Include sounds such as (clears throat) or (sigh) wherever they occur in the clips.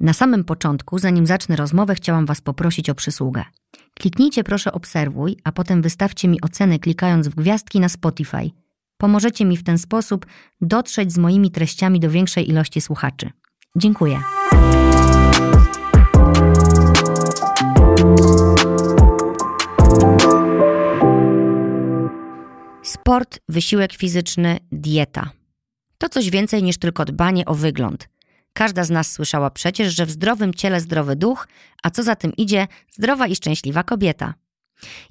Na samym początku, zanim zacznę rozmowę, chciałam Was poprosić o przysługę. Kliknijcie proszę obserwuj, a potem wystawcie mi oceny klikając w gwiazdki na Spotify. Pomożecie mi w ten sposób dotrzeć z moimi treściami do większej ilości słuchaczy. Dziękuję. Sport, wysiłek fizyczny, dieta. To coś więcej niż tylko dbanie o wygląd. Każda z nas słyszała przecież, że w zdrowym ciele zdrowy duch, a co za tym idzie, zdrowa i szczęśliwa kobieta.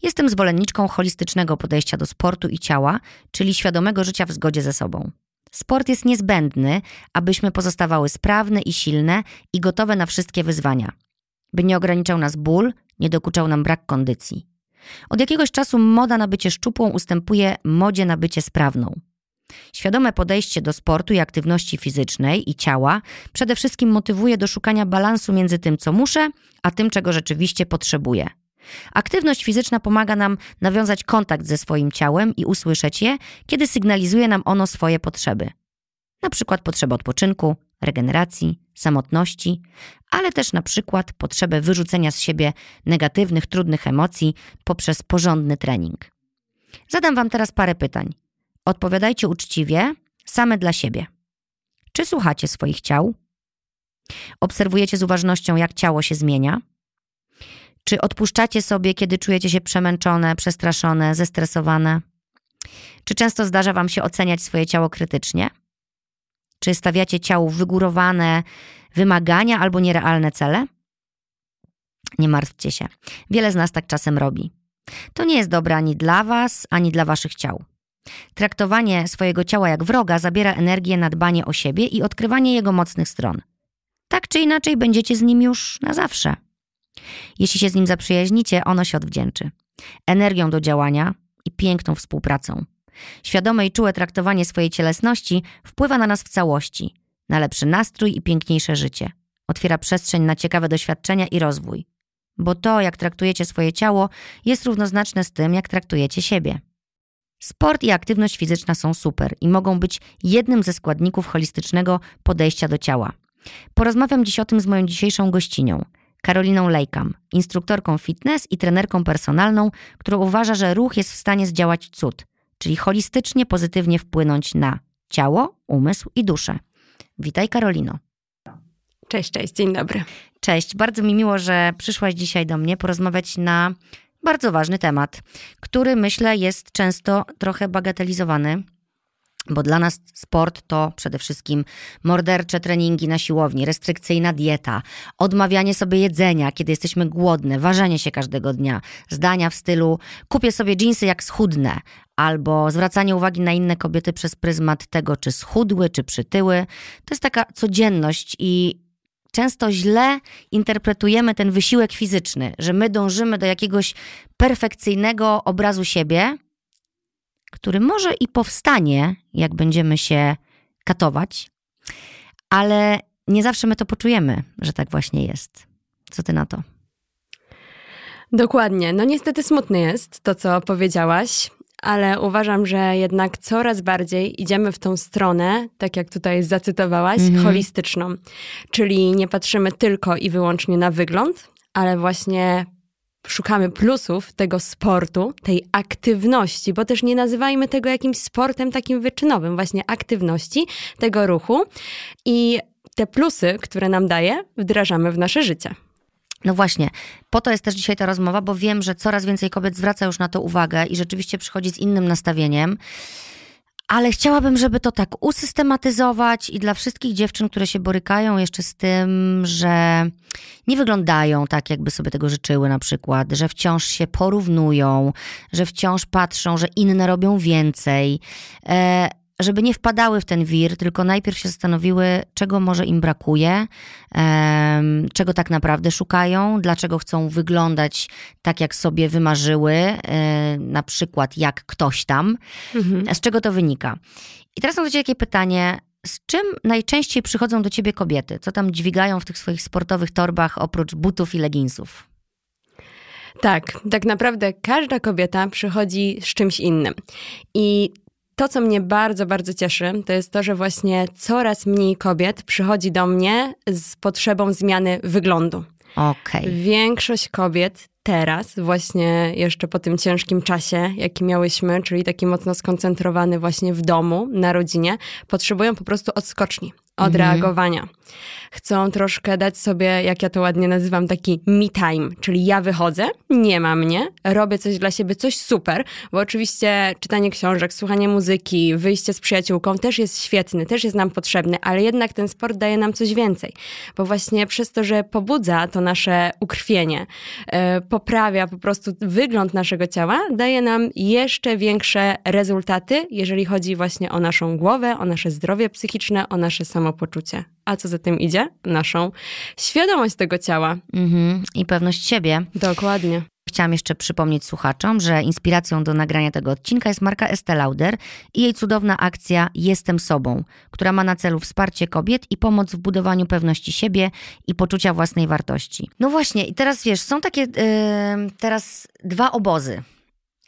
Jestem zwolenniczką holistycznego podejścia do sportu i ciała, czyli świadomego życia w zgodzie ze sobą. Sport jest niezbędny, abyśmy pozostawały sprawne i silne i gotowe na wszystkie wyzwania. By nie ograniczał nas ból, nie dokuczał nam brak kondycji. Od jakiegoś czasu moda na bycie szczupłą ustępuje modzie na bycie sprawną. Świadome podejście do sportu i aktywności fizycznej i ciała przede wszystkim motywuje do szukania balansu między tym, co muszę, a tym, czego rzeczywiście potrzebuję. Aktywność fizyczna pomaga nam nawiązać kontakt ze swoim ciałem i usłyszeć je, kiedy sygnalizuje nam ono swoje potrzeby. Na przykład potrzebę odpoczynku, regeneracji, samotności, ale też na przykład potrzebę wyrzucenia z siebie negatywnych, trudnych emocji poprzez porządny trening. Zadam Wam teraz parę pytań. Odpowiadajcie uczciwie, same dla siebie. Czy słuchacie swoich ciał? Obserwujecie z uważnością, jak ciało się zmienia? Czy odpuszczacie sobie, kiedy czujecie się przemęczone, przestraszone, zestresowane? Czy często zdarza Wam się oceniać swoje ciało krytycznie? Czy stawiacie ciału wygórowane wymagania albo nierealne cele? Nie martwcie się. Wiele z nas tak czasem robi. To nie jest dobre ani dla Was, ani dla Waszych ciał. Traktowanie swojego ciała jak wroga zabiera energię na dbanie o siebie i odkrywanie jego mocnych stron. Tak czy inaczej będziecie z nim już na zawsze. Jeśli się z nim zaprzyjaźnicie, ono się odwdzięczy. Energią do działania i piękną współpracą. Świadome i czułe traktowanie swojej cielesności wpływa na nas w całości, na lepszy nastrój i piękniejsze życie. Otwiera przestrzeń na ciekawe doświadczenia i rozwój. Bo to, jak traktujecie swoje ciało, jest równoznaczne z tym, jak traktujecie siebie. Sport i aktywność fizyczna są super i mogą być jednym ze składników holistycznego podejścia do ciała. Porozmawiam dziś o tym z moją dzisiejszą gościnią, Karoliną Lejkam, instruktorką fitness i trenerką personalną, która uważa, że ruch jest w stanie zdziałać cud, czyli holistycznie pozytywnie wpłynąć na ciało, umysł i duszę. Witaj Karolino. Cześć, cześć, dzień dobry. Cześć, bardzo mi miło, że przyszłaś dzisiaj do mnie porozmawiać na bardzo ważny temat, który myślę jest często trochę bagatelizowany. Bo dla nas sport to przede wszystkim mordercze treningi na siłowni, restrykcyjna dieta, odmawianie sobie jedzenia, kiedy jesteśmy głodne, ważenie się każdego dnia, zdania w stylu kupię sobie dżinsy jak schudnę, albo zwracanie uwagi na inne kobiety przez pryzmat tego, czy schudły, czy przytyły. To jest taka codzienność i często źle interpretujemy ten wysiłek fizyczny, że my dążymy do jakiegoś perfekcyjnego obrazu siebie, który może i powstanie, jak będziemy się katować, ale nie zawsze my to poczujemy, że tak właśnie jest. Co ty na to? Dokładnie. No niestety smutne jest to, co powiedziałaś ale uważam, że jednak coraz bardziej idziemy w tą stronę, tak jak tutaj zacytowałaś, mhm. holistyczną. Czyli nie patrzymy tylko i wyłącznie na wygląd, ale właśnie szukamy plusów tego sportu, tej aktywności, bo też nie nazywajmy tego jakimś sportem takim wyczynowym, właśnie aktywności, tego ruchu i te plusy, które nam daje, wdrażamy w nasze życie. No właśnie, po to jest też dzisiaj ta rozmowa, bo wiem, że coraz więcej kobiet zwraca już na to uwagę i rzeczywiście przychodzi z innym nastawieniem. Ale chciałabym, żeby to tak usystematyzować i dla wszystkich dziewczyn, które się borykają jeszcze z tym, że nie wyglądają tak, jakby sobie tego życzyły, na przykład, że wciąż się porównują, że wciąż patrzą, że inne robią więcej. E, żeby nie wpadały w ten wir, tylko najpierw się zastanowiły, czego może im brakuje, czego tak naprawdę szukają, dlaczego chcą wyglądać tak, jak sobie wymarzyły, e, na przykład jak ktoś tam, mhm. z czego to wynika. I teraz mam do Ciebie takie pytanie. Z czym najczęściej przychodzą do ciebie kobiety? Co tam dźwigają w tych swoich sportowych torbach oprócz butów i leginsów? Tak, tak naprawdę każda kobieta przychodzi z czymś innym. I to, co mnie bardzo, bardzo cieszy, to jest to, że właśnie coraz mniej kobiet przychodzi do mnie z potrzebą zmiany wyglądu. Okej. Większość kobiet teraz, właśnie jeszcze po tym ciężkim czasie, jaki miałyśmy, czyli taki mocno skoncentrowany właśnie w domu, na rodzinie, potrzebują po prostu odskoczni, odreagowania. Chcą troszkę dać sobie, jak ja to ładnie nazywam, taki me time, czyli ja wychodzę, nie ma mnie, robię coś dla siebie, coś super, bo oczywiście czytanie książek, słuchanie muzyki, wyjście z przyjaciółką też jest świetny, też jest nam potrzebny, ale jednak ten sport daje nam coś więcej, bo właśnie przez to, że pobudza to nasze ukrwienie, e, poprawia po prostu wygląd naszego ciała, daje nam jeszcze większe rezultaty, jeżeli chodzi właśnie o naszą głowę, o nasze zdrowie psychiczne, o nasze samopoczucie. A co za tym idzie? Naszą świadomość tego ciała. Mhm. I pewność siebie. Dokładnie. Chciałam jeszcze przypomnieć słuchaczom, że inspiracją do nagrania tego odcinka jest marka Estée Lauder i jej cudowna akcja Jestem sobą, która ma na celu wsparcie kobiet i pomoc w budowaniu pewności siebie i poczucia własnej wartości. No właśnie, i teraz wiesz, są takie yy, teraz dwa obozy.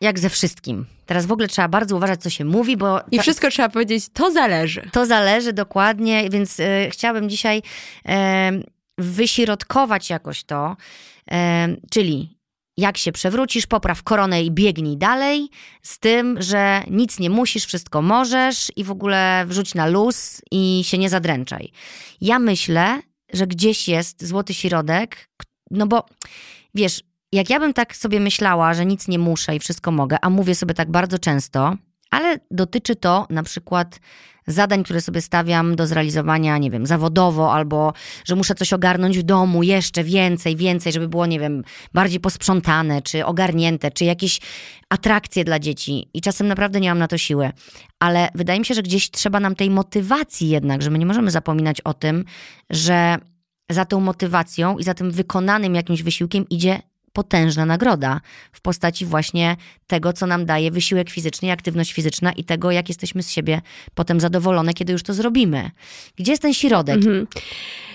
Jak ze wszystkim. Teraz w ogóle trzeba bardzo uważać, co się mówi, bo. I wszystko trzeba powiedzieć, to zależy. to zależy dokładnie, więc e, chciałabym dzisiaj e, wyśrodkować jakoś to, czyli jak się przewrócisz, popraw koronę i biegnij dalej, z tym, że nic nie musisz, wszystko możesz i w ogóle wrzuć na luz i się nie zadręczaj. Ja myślę, że gdzieś jest złoty środek, no bo wiesz, jak ja bym tak sobie myślała, że nic nie muszę i wszystko mogę, a mówię sobie tak bardzo często, ale dotyczy to na przykład zadań, które sobie stawiam do zrealizowania, nie wiem, zawodowo, albo że muszę coś ogarnąć w domu jeszcze więcej, więcej, żeby było, nie wiem, bardziej posprzątane, czy ogarnięte, czy jakieś atrakcje dla dzieci. I czasem naprawdę nie mam na to siły. Ale wydaje mi się, że gdzieś trzeba nam tej motywacji jednak, że my nie możemy zapominać o tym, że za tą motywacją i za tym wykonanym jakimś wysiłkiem idzie potężna nagroda w postaci właśnie tego, co nam daje wysiłek fizyczny i aktywność fizyczna i tego, jak jesteśmy z siebie potem zadowolone, kiedy już to zrobimy. Gdzie jest ten środek? Mhm.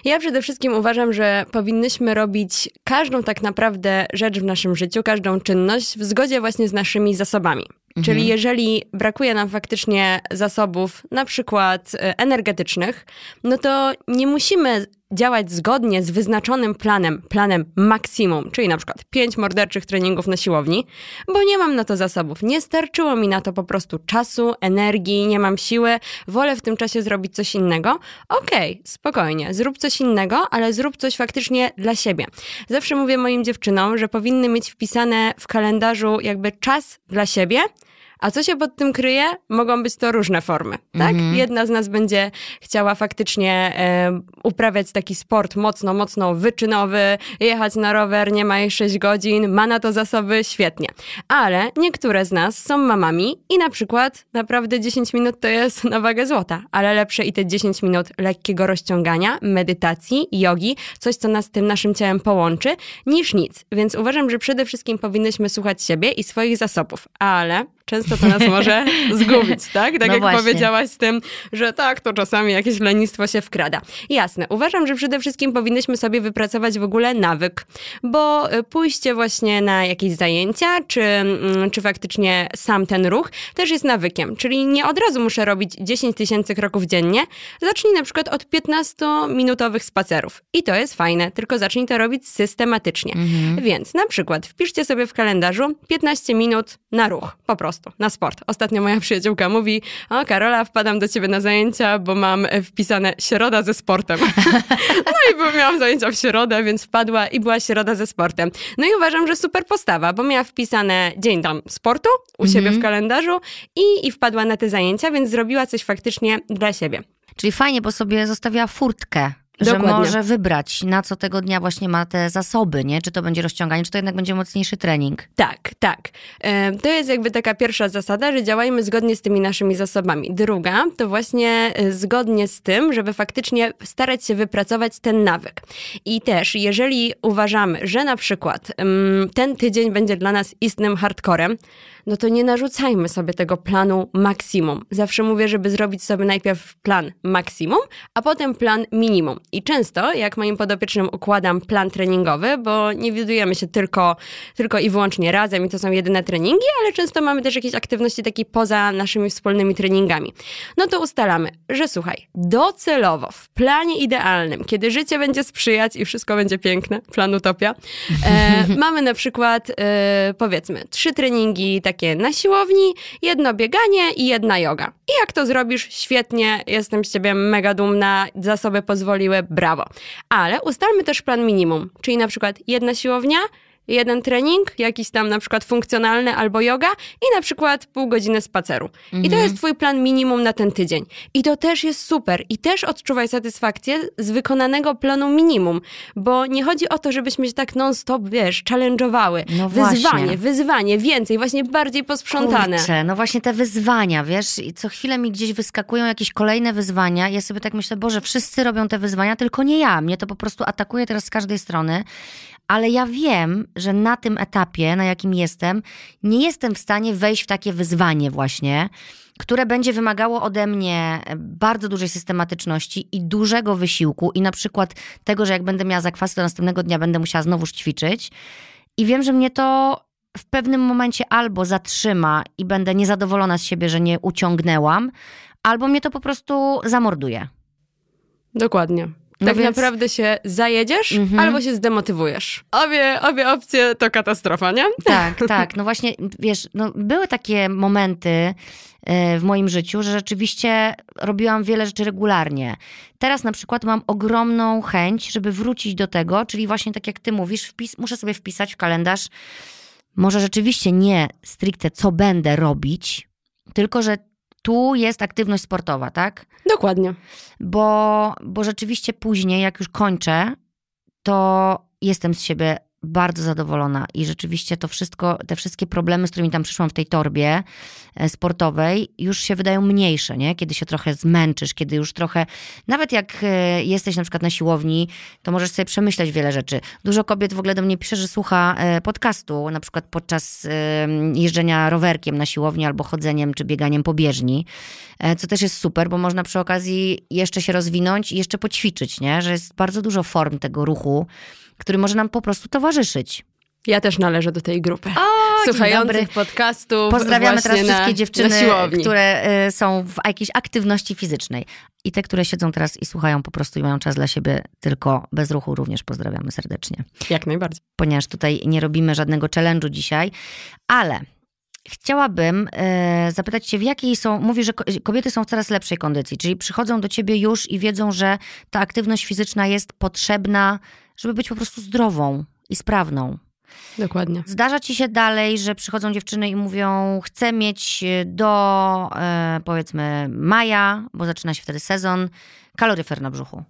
Ja przede wszystkim uważam, że powinnyśmy robić każdą tak naprawdę rzecz w naszym życiu, każdą czynność w zgodzie właśnie z naszymi zasobami. Czyli jeżeli brakuje nam faktycznie zasobów, na przykład e, energetycznych, no to nie musimy działać zgodnie z wyznaczonym planem, planem maksimum, czyli na przykład pięć morderczych treningów na siłowni, bo nie mam na to zasobów. Nie starczyło mi na to po prostu czasu, energii, nie mam siły, wolę w tym czasie zrobić coś innego. Okej, spokojnie, zrób coś innego, ale zrób coś faktycznie dla siebie. Zawsze mówię moim dziewczynom, że powinny mieć wpisane w kalendarzu jakby czas dla siebie, a co się pod tym kryje? Mogą być to różne formy, tak? Jedna z nas będzie chciała faktycznie e, uprawiać taki sport mocno, mocno wyczynowy, jechać na rower, nie ma jej 6 godzin, ma na to zasoby, świetnie. Ale niektóre z nas są mamami i na przykład naprawdę 10 minut to jest na wagę złota, ale lepsze i te 10 minut lekkiego rozciągania, medytacji, jogi, coś, co nas z tym naszym ciałem połączy, niż nic. Więc uważam, że przede wszystkim powinnyśmy słuchać siebie i swoich zasobów, ale często to nas może (laughs) zgubić, tak? Tak No jak właśnie. powiedziałaś z tym, że tak, to czasami jakieś lenistwo się wkrada. Jasne, uważam, że przede wszystkim powinnyśmy sobie wypracować w ogóle nawyk, bo y, pójście właśnie na jakieś zajęcia, czy, mm, czy faktycznie sam ten ruch też jest nawykiem, czyli nie od razu muszę robić 10 tysięcy kroków dziennie, zacznij na przykład od 15-minutowych spacerów i to jest fajne, tylko zacznij to robić systematycznie. Więc na przykład wpiszcie sobie w kalendarzu 15 minut na ruch, po prostu, na sport. Ostatnio moja przyjaciółka mówi, o Karola, wpadam do ciebie na zajęcia, bo mam e, wpisane środa ze sportem. (laughs) no i bo miałam zajęcia w środę, więc wpadła i była środa ze sportem. No i uważam, że super postawa, bo miała wpisane dzień tam sportu u siebie w kalendarzu i, i wpadła na te zajęcia, więc zrobiła coś faktycznie dla siebie. Czyli fajnie, bo sobie zostawia furtkę. Że Dokładnie. może wybrać, na co tego dnia właśnie ma te zasoby, nie? Czy to będzie rozciąganie, czy to jednak będzie mocniejszy trening. Tak, tak. To jest jakby taka pierwsza zasada, że działajmy zgodnie z tymi naszymi zasobami. Druga to właśnie e, zgodnie z tym, żeby faktycznie starać się wypracować ten nawyk. I też, jeżeli uważamy, że na przykład ten tydzień będzie dla nas istnym hardcorem, no to nie narzucajmy sobie tego planu maksimum. Zawsze mówię, żeby zrobić sobie najpierw plan maksimum, a potem plan minimum. I często, jak moim podopiecznym układam plan treningowy, bo nie widujemy się tylko, tylko i wyłącznie razem i to są jedyne treningi, ale często mamy też jakieś aktywności takie poza naszymi wspólnymi treningami. No to ustalamy, że słuchaj, docelowo, w planie idealnym, kiedy życie będzie sprzyjać i wszystko będzie piękne, plan utopia, e, (laughs) mamy na przykład e, powiedzmy trzy treningi takie na siłowni, jedno bieganie i jedna yoga. I jak to zrobisz, świetnie, jestem z ciebie mega dumna, zasoby pozwoliły, brawo. Ale ustalmy też plan minimum, czyli na przykład jedna siłownia, jeden trening, jakiś tam na przykład funkcjonalny albo yoga i na przykład pół godziny spaceru. Mhm. I to jest twój plan minimum na ten tydzień. I to też jest super. I też odczuwaj satysfakcję z wykonanego planu minimum, bo nie chodzi o to, żebyśmy się tak non-stop, wiesz, challenge'owały. No wyzwanie, wyzwanie, więcej, właśnie bardziej posprzątane. Kurczę, no właśnie te wyzwania, wiesz, i co chwilę mi gdzieś wyskakują jakieś kolejne wyzwania. Ja sobie tak myślę, Boże, wszyscy robią te wyzwania, tylko nie ja. Mnie to po prostu atakuje teraz z każdej strony ale ja wiem, że na tym etapie, na jakim jestem, nie jestem w stanie wejść w takie wyzwanie właśnie, które będzie wymagało ode mnie bardzo dużej systematyczności i dużego wysiłku i na przykład tego, że jak będę miała zakwasy, to następnego dnia będę musiała znowuż ćwiczyć. I wiem, że mnie to w pewnym momencie albo zatrzyma i będę niezadowolona z siebie, że nie uciągnęłam, albo mnie to po prostu zamorduje. Dokładnie. No tak więc... naprawdę się zajedziesz mhm. albo się zdemotywujesz. Obie, obie opcje to katastrofa, nie? Tak, (laughs) tak. No właśnie, wiesz, no były takie momenty e, w moim życiu, że rzeczywiście robiłam wiele rzeczy regularnie. Teraz na przykład mam ogromną chęć, żeby wrócić do tego, czyli właśnie tak jak ty mówisz, wpis, muszę sobie wpisać w kalendarz, może rzeczywiście nie stricte co będę robić, tylko że tu jest aktywność sportowa, tak? Dokładnie. Bo, bo rzeczywiście później, jak już kończę, to jestem z siebie bardzo zadowolona i rzeczywiście to wszystko, te wszystkie problemy, z którymi tam przyszłam w tej torbie e, sportowej, już się wydają mniejsze, nie? Kiedy się trochę zmęczysz, kiedy już trochę, nawet jak e, jesteś na przykład na siłowni, to możesz sobie przemyśleć wiele rzeczy. Dużo kobiet w ogóle do mnie pisze, że słucha e, podcastu, na przykład podczas jeżdżenia rowerkiem na siłowni albo chodzeniem czy bieganiem po bieżni, co też jest super, bo można przy okazji jeszcze się rozwinąć i jeszcze poćwiczyć, nie? Że jest bardzo dużo form tego ruchu, który może nam po prostu towarzyszyć. Ja też należę do tej grupy. O, Słuchających podcastów. Pozdrawiamy teraz wszystkie dziewczyny, które y, są w jakiejś aktywności fizycznej. I te, które siedzą teraz i słuchają po prostu i mają czas dla siebie tylko bez ruchu, również pozdrawiamy serdecznie. Jak najbardziej. Ponieważ tutaj nie robimy żadnego challenge'u dzisiaj, ale Chciałabym e, zapytać Cię, w jakiej są. Mówisz, że kobiety są w coraz lepszej kondycji, czyli przychodzą do Ciebie już i wiedzą, że ta aktywność fizyczna jest potrzebna żeby być po prostu zdrową i sprawną. Dokładnie. Zdarza ci się dalej, że przychodzą dziewczyny i mówią: Chcę mieć do e, powiedzmy maja, bo zaczyna się wtedy sezon, kaloryfer na brzuchu.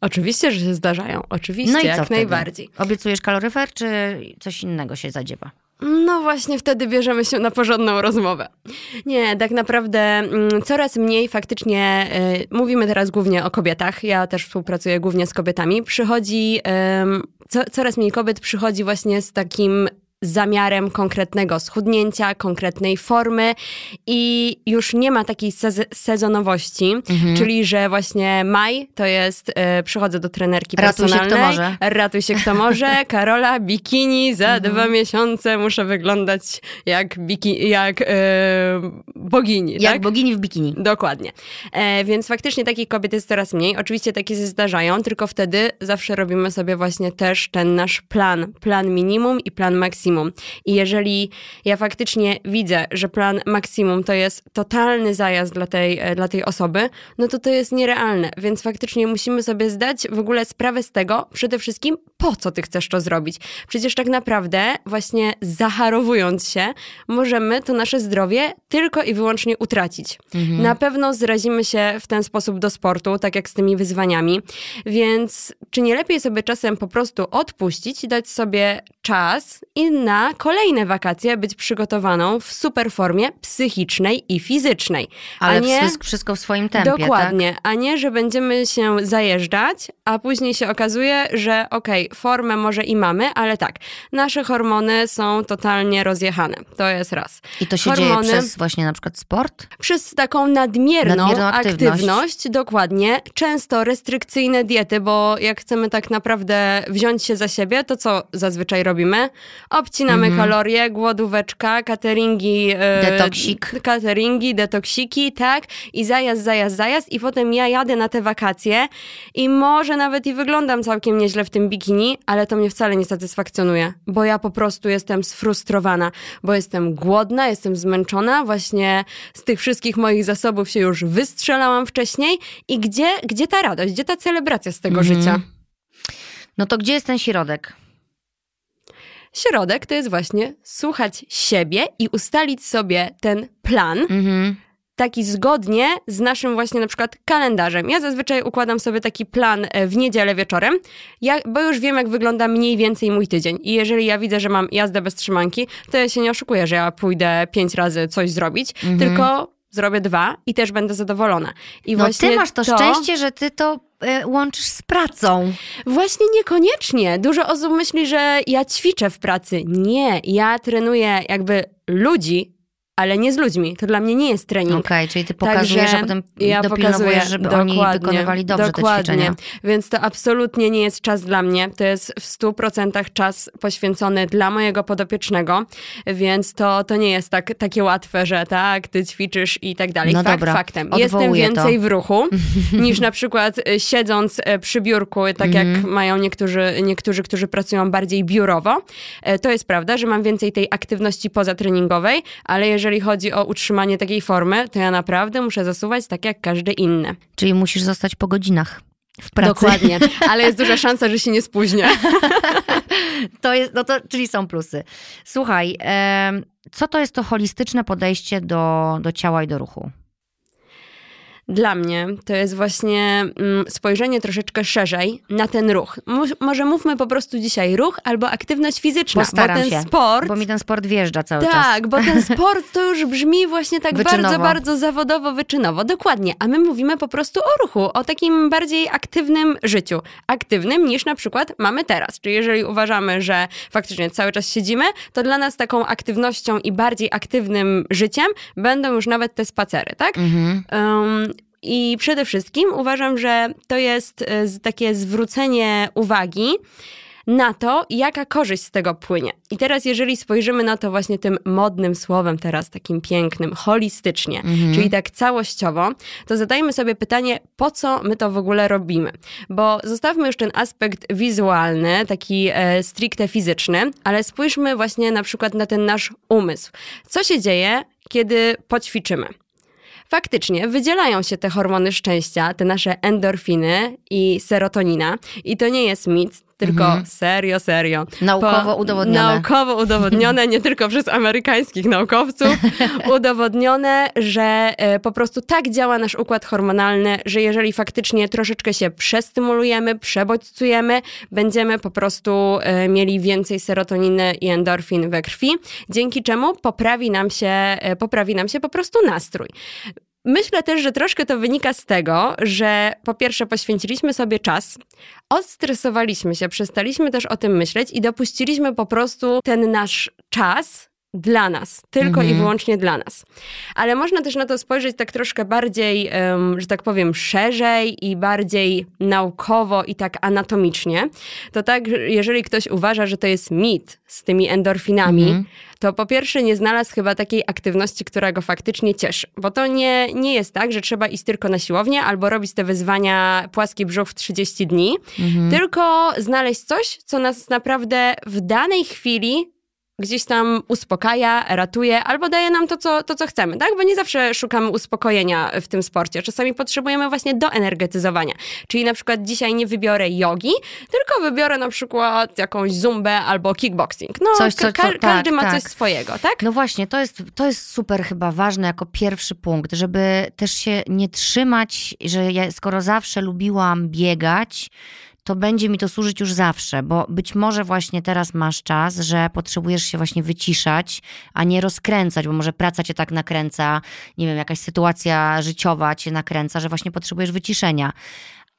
Oczywiście, że się zdarzają. Oczywiście, no i jak najbardziej. Obiecujesz kaloryfer, czy coś innego się zadziewa? No właśnie wtedy bierzemy się na porządną rozmowę. Nie, tak naprawdę mm, coraz mniej faktycznie, y, mówimy teraz głównie o kobietach, ja też współpracuję głównie z kobietami, przychodzi, y, co, coraz mniej kobiet przychodzi właśnie z takim zamiarem konkretnego schudnięcia, konkretnej formy i już nie ma takiej sez sezonowości, mhm. czyli że właśnie maj to jest e, przychodzę do trenerki ratuj personalnej. Się kto może. Ratuj się kto może. (laughs) Karola, bikini, za mhm. dwa miesiące muszę wyglądać jak, biki, jak e, bogini. Jak tak? bogini w bikini. Dokładnie. E, więc faktycznie takich kobiet jest coraz mniej. Oczywiście takie się zdarzają, tylko wtedy zawsze robimy sobie właśnie też ten nasz plan. Plan minimum i plan maksimum maksimum. I jeżeli ja faktycznie widzę, że plan maksimum to jest totalny zajazd dla tej, e, dla tej osoby, no to to jest nierealne. Więc faktycznie musimy sobie zdać w ogóle sprawę z tego, przede wszystkim, po co ty chcesz to zrobić. Przecież tak naprawdę, właśnie zacharowując się, możemy to nasze zdrowie tylko i wyłącznie utracić. Mhm. Na pewno zrazimy się w ten sposób do sportu, tak jak z tymi wyzwaniami. Więc czy nie lepiej sobie czasem po prostu odpuścić i dać sobie czas i na kolejne wakacje być przygotowaną w super formie psychicznej i fizycznej. Ale nie, wszystko w swoim tempie, Dokładnie, tak? a nie, że będziemy się zajeżdżać, a później się okazuje, że okej, okay, formę może i mamy, ale tak, nasze hormony są totalnie rozjechane. To jest raz. I to się hormony, dzieje przez właśnie na przykład sport? Przez taką nadmierną, nadmierną aktywność. aktywność. Dokładnie. Często restrykcyjne diety, bo jak chcemy tak naprawdę wziąć się za siebie, to co zazwyczaj robimy? Obcinamy mhm. kalorie, głodóweczka, cateringi. E, Detoksik. Cateringi, detoksiki, tak? I zajazd, zajazd, zajazd. I potem ja jadę na te wakacje i może nawet i wyglądam całkiem nieźle w tym bikini, ale to mnie wcale nie satysfakcjonuje, bo ja po prostu jestem sfrustrowana, bo jestem głodna, jestem zmęczona, właśnie z tych wszystkich moich zasobów się już wystrzelałam wcześniej i gdzie, gdzie ta radość, gdzie ta celebracja z tego mhm. życia? No to gdzie jest ten środek? Środek to jest właśnie słuchać siebie i ustalić sobie ten plan, mhm taki zgodnie z naszym właśnie na przykład kalendarzem. Ja zazwyczaj układam sobie taki plan e, w niedzielę wieczorem, ja, bo już wiem, jak wygląda mniej więcej mój tydzień. I jeżeli ja widzę, że mam jazdę bez trzymanki, to ja się nie oszukuję, że ja pójdę pięć razy coś zrobić, mhm. tylko zrobię dwa i też będę zadowolona. I no właśnie ty masz to, to szczęście, że ty to łączysz z pracą. Właśnie niekoniecznie. Dużo osób myśli, że ja ćwiczę w pracy. Nie, ja trenuję jakby ludzi ale nie z ludźmi. To dla mnie nie jest trening. Okej, okay, czyli ty pokazujesz, Także a potem ja dopilnowujesz, żeby dokładnie, oni wykonywali dobrze dokładnie. te ćwiczenia. Więc to absolutnie nie jest czas dla mnie. To jest w 100% czas poświęcony dla mojego podopiecznego, więc to, to nie jest tak, takie łatwe, że tak, ty ćwiczysz i tak dalej. No Fakt dobra, faktem. Jestem więcej to. w ruchu (laughs) niż na przykład y, siedząc y, przy biurku, tak jak mhm. mają niektórzy, niektórzy, którzy pracują bardziej biurowo. Y, to jest prawda, że mam więcej tej aktywności pozatreningowej, ale jeżeli jeżeli chodzi o utrzymanie takiej formy, to ja naprawdę muszę zasuwać tak jak każdy inny. Czyli musisz zostać po godzinach. W pracy. Dokładnie, (laughs) ale jest duża szansa, że się nie spóźnię. (laughs) to jest, no to, czyli są plusy. Słuchaj, co to jest to holistyczne podejście do, do ciała i do ruchu? Dla mnie to jest właśnie mm, spojrzenie troszeczkę szerzej na ten ruch. może mówmy po prostu dzisiaj ruch albo aktywność fizyczna, Postaram bo ten się, sport... Bo mi ten sport wjeżdża cały tak, czas. Tak, bo ten sport to już brzmi właśnie tak wyczynowo. bardzo, bardzo zawodowo, wyczynowo. Dokładnie, a my mówimy po prostu o ruchu, o takim bardziej aktywnym życiu. Aktywnym niż na przykład mamy teraz. Czyli jeżeli uważamy, że faktycznie cały czas siedzimy, to dla nas taką aktywnością i bardziej aktywnym życiem będą już nawet te spacery, tak? Mhm. Um, i przede wszystkim uważam, że to jest e, takie zwrócenie uwagi na to, jaka korzyść z tego płynie. I teraz, jeżeli spojrzymy na to właśnie tym modnym słowem, teraz takim pięknym, holistycznie, mhm. czyli tak całościowo, to zadajmy sobie pytanie, po co my to w ogóle robimy? Bo zostawmy już ten aspekt wizualny, taki e, stricte fizyczny, ale spójrzmy właśnie na przykład na ten nasz umysł. Co się dzieje, kiedy poćwiczymy? Faktycznie wydzielają się te hormony szczęścia, te nasze endorfiny i serotonina. I to nie jest mit, tylko mhm. serio, serio. Naukowo po, udowodnione. Naukowo udowodnione, nie tylko przez amerykańskich naukowców, (laughs) udowodnione, że e, po prostu tak działa nasz układ hormonalny, że jeżeli faktycznie troszeczkę się przestymulujemy, przebodźcujemy, będziemy po prostu e, mieli więcej serotoniny i endorfin we krwi, dzięki czemu poprawi nam się, e, poprawi nam się po prostu nastrój. Myślę też, że troszkę to wynika z tego, że po pierwsze poświęciliśmy sobie czas, odstresowaliśmy się, przestaliśmy też o tym myśleć i dopuściliśmy po prostu ten nasz czas dla nas, tylko i mhm. wyłącznie dla nas. Ale można też na to spojrzeć tak troszkę bardziej, um, że tak powiem, szerzej i bardziej naukowo i tak anatomicznie. To tak, jeżeli ktoś uważa, że to jest mit z tymi endorfinami, mhm. to po pierwsze nie znalazł chyba takiej aktywności, która go faktycznie cieszy. Bo to nie, nie jest tak, że trzeba iść tylko na siłownię albo robić te wyzwania płaski brzuch w 30 dni, mhm. tylko znaleźć coś, co nas naprawdę w danej chwili gdzieś tam uspokaja, ratuje albo daje nam to co, to, co chcemy, tak? Bo nie zawsze szukamy uspokojenia w tym sporcie. Czasami potrzebujemy właśnie do energetyzowania. Czyli na przykład dzisiaj nie wybiorę jogi, tylko wybiorę na przykład jakąś zumbę albo kickboxing. No, coś, co, co, ka każdy tak, ma tak. coś swojego, tak? No właśnie, to jest, to jest super chyba ważne jako pierwszy punkt, żeby też się nie trzymać, że ja skoro zawsze lubiłam biegać, to będzie mi to służyć już zawsze, bo być może właśnie teraz masz czas, że potrzebujesz się właśnie wyciszać, a nie rozkręcać, bo może praca cię tak nakręca, nie wiem, jakaś sytuacja życiowa cię nakręca, że właśnie potrzebujesz wyciszenia.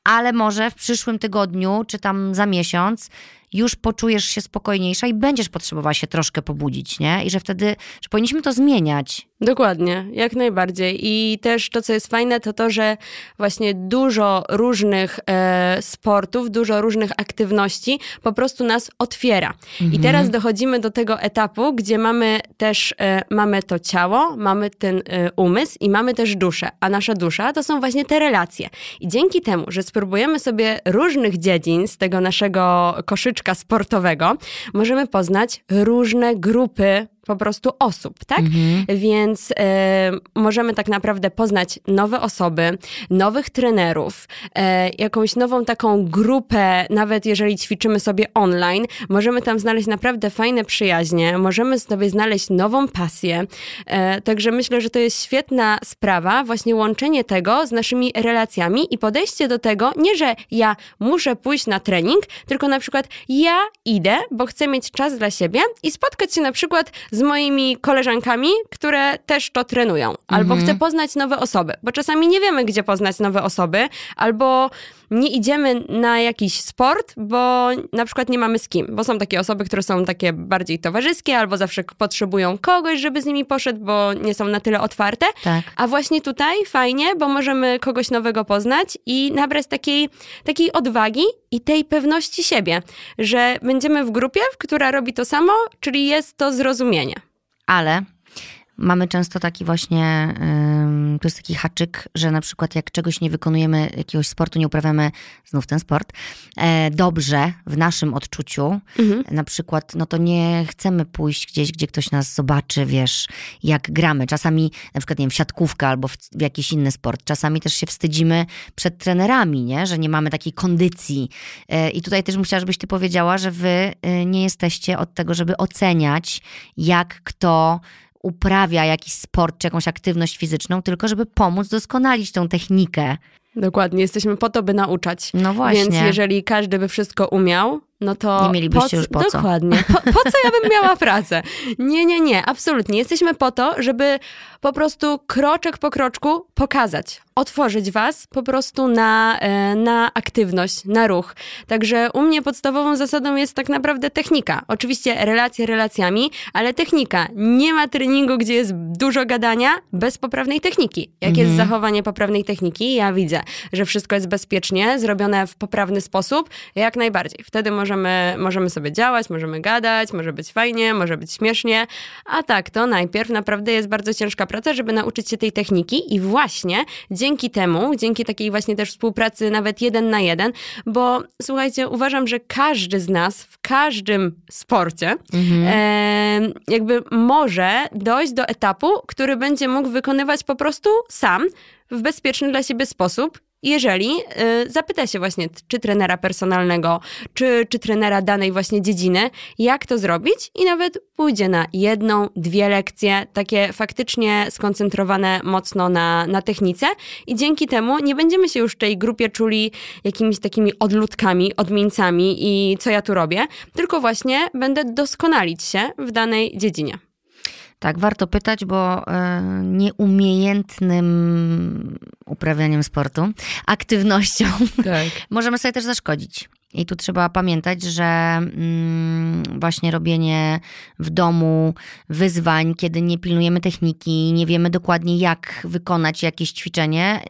Ale może w przyszłym tygodniu, czy tam za miesiąc, już poczujesz się spokojniejsza i będziesz potrzebowała się troszkę pobudzić, nie? I że wtedy, że powinniśmy to zmieniać. Dokładnie, jak najbardziej. I też to, co jest fajne, to to, że właśnie dużo różnych e, sportów, dużo różnych aktywności po prostu nas otwiera. Mhm. I teraz dochodzimy do tego etapu, gdzie mamy też, e, mamy to ciało, mamy ten e, umysł i mamy też duszę. A nasza dusza to są właśnie te relacje. I dzięki temu, że spróbujemy sobie różnych dziedzin z tego naszego koszyczka sportowego, możemy poznać różne grupy po prostu osób, tak? Mhm. Więc e, możemy tak naprawdę poznać nowe osoby, nowych trenerów, e, jakąś nową taką grupę, nawet jeżeli ćwiczymy sobie online, możemy tam znaleźć naprawdę fajne przyjaźnie, możemy sobie znaleźć nową pasję. E, także myślę, że to jest świetna sprawa, właśnie łączenie tego z naszymi relacjami i podejście do tego, nie że ja muszę pójść na trening, tylko na przykład ja idę, bo chcę mieć czas dla siebie i spotkać się na przykład z moimi koleżankami, które też to trenują. Albo mhm. chcę poznać nowe osoby, bo czasami nie wiemy, gdzie poznać nowe osoby, albo nie idziemy na jakiś sport, bo na przykład nie mamy z kim, bo są takie osoby, które są takie bardziej towarzyskie, albo zawsze potrzebują kogoś, żeby z nimi poszedł, bo nie są na tyle otwarte. Tak. A właśnie tutaj fajnie, bo możemy kogoś nowego poznać i nabrać takiej, takiej odwagi i tej pewności siebie, że będziemy w grupie, która robi to samo, czyli jest to zrozumienie. Ale mamy często taki właśnie, to jest taki haczyk, że na przykład jak czegoś nie wykonujemy, jakiegoś sportu nie uprawiamy, znów ten sport, e, dobrze w naszym odczuciu, mhm. na przykład, no to nie chcemy pójść gdzieś, gdzie ktoś nas zobaczy, wiesz, jak gramy. Czasami, na przykład, nie wiem, w siatkówkę albo w, w jakiś inny sport. Czasami też się wstydzimy przed trenerami, nie? Że nie mamy takiej kondycji. E, I tutaj też musiała, żebyś ty powiedziała, że wy e, nie jesteście od tego, żeby oceniać, jak kto uprawia jakiś sport czy jakąś aktywność fizyczną, tylko żeby pomóc doskonalić tą technikę. Dokładnie, jesteśmy po to, by nauczać. No właśnie. Więc jeżeli każdy by wszystko umiał, no to. Nie mielibyście po, już po co. Dokładnie. Po, po co ja bym miała pracę? Nie, nie, nie, absolutnie. Jesteśmy po to, żeby po prostu kroczek po kroczku pokazać, otworzyć was po prostu na, e, na aktywność, na ruch. Także u mnie podstawową zasadą jest tak naprawdę technika. Oczywiście relacje relacjami, ale technika. Nie ma treningu, gdzie jest dużo gadania bez poprawnej techniki. Jak mhm. jest zachowanie poprawnej techniki, ja widzę, że wszystko jest bezpiecznie, zrobione w poprawny sposób, jak najbardziej. Wtedy możemy, możemy sobie działać, możemy gadać, może być fajnie, może być śmiesznie, a tak to najpierw naprawdę jest bardzo ciężka praca, żeby nauczyć się tej techniki i właśnie dzięki temu, dzięki takiej właśnie też współpracy nawet jeden na jeden, bo słuchajcie, uważam, że każdy z nas w każdym sporcie mhm. e, jakby może dojść do etapu, który będzie mógł wykonywać po prostu sam w bezpieczny dla siebie sposób jeżeli y, zapyta się właśnie, czy trenera personalnego, czy, czy trenera danej właśnie dziedziny, jak to zrobić i nawet pójdzie na jedną, dwie lekcje, takie faktycznie skoncentrowane mocno na, na technice i dzięki temu nie będziemy się już w tej grupie czuli jakimiś takimi odludkami, odmieńcami i co ja tu robię, tylko właśnie będę doskonalić się w danej dziedzinie. Tak, warto pytać, bo e, nieumiejętnym uprawianiem sportu, aktywnością tak. (laughs) możemy sobie też zaszkodzić. I tu trzeba pamiętać, że mm, właśnie robienie w domu wyzwań, kiedy nie pilnujemy techniki, nie wiemy dokładnie, jak wykonać jakieś ćwiczenie,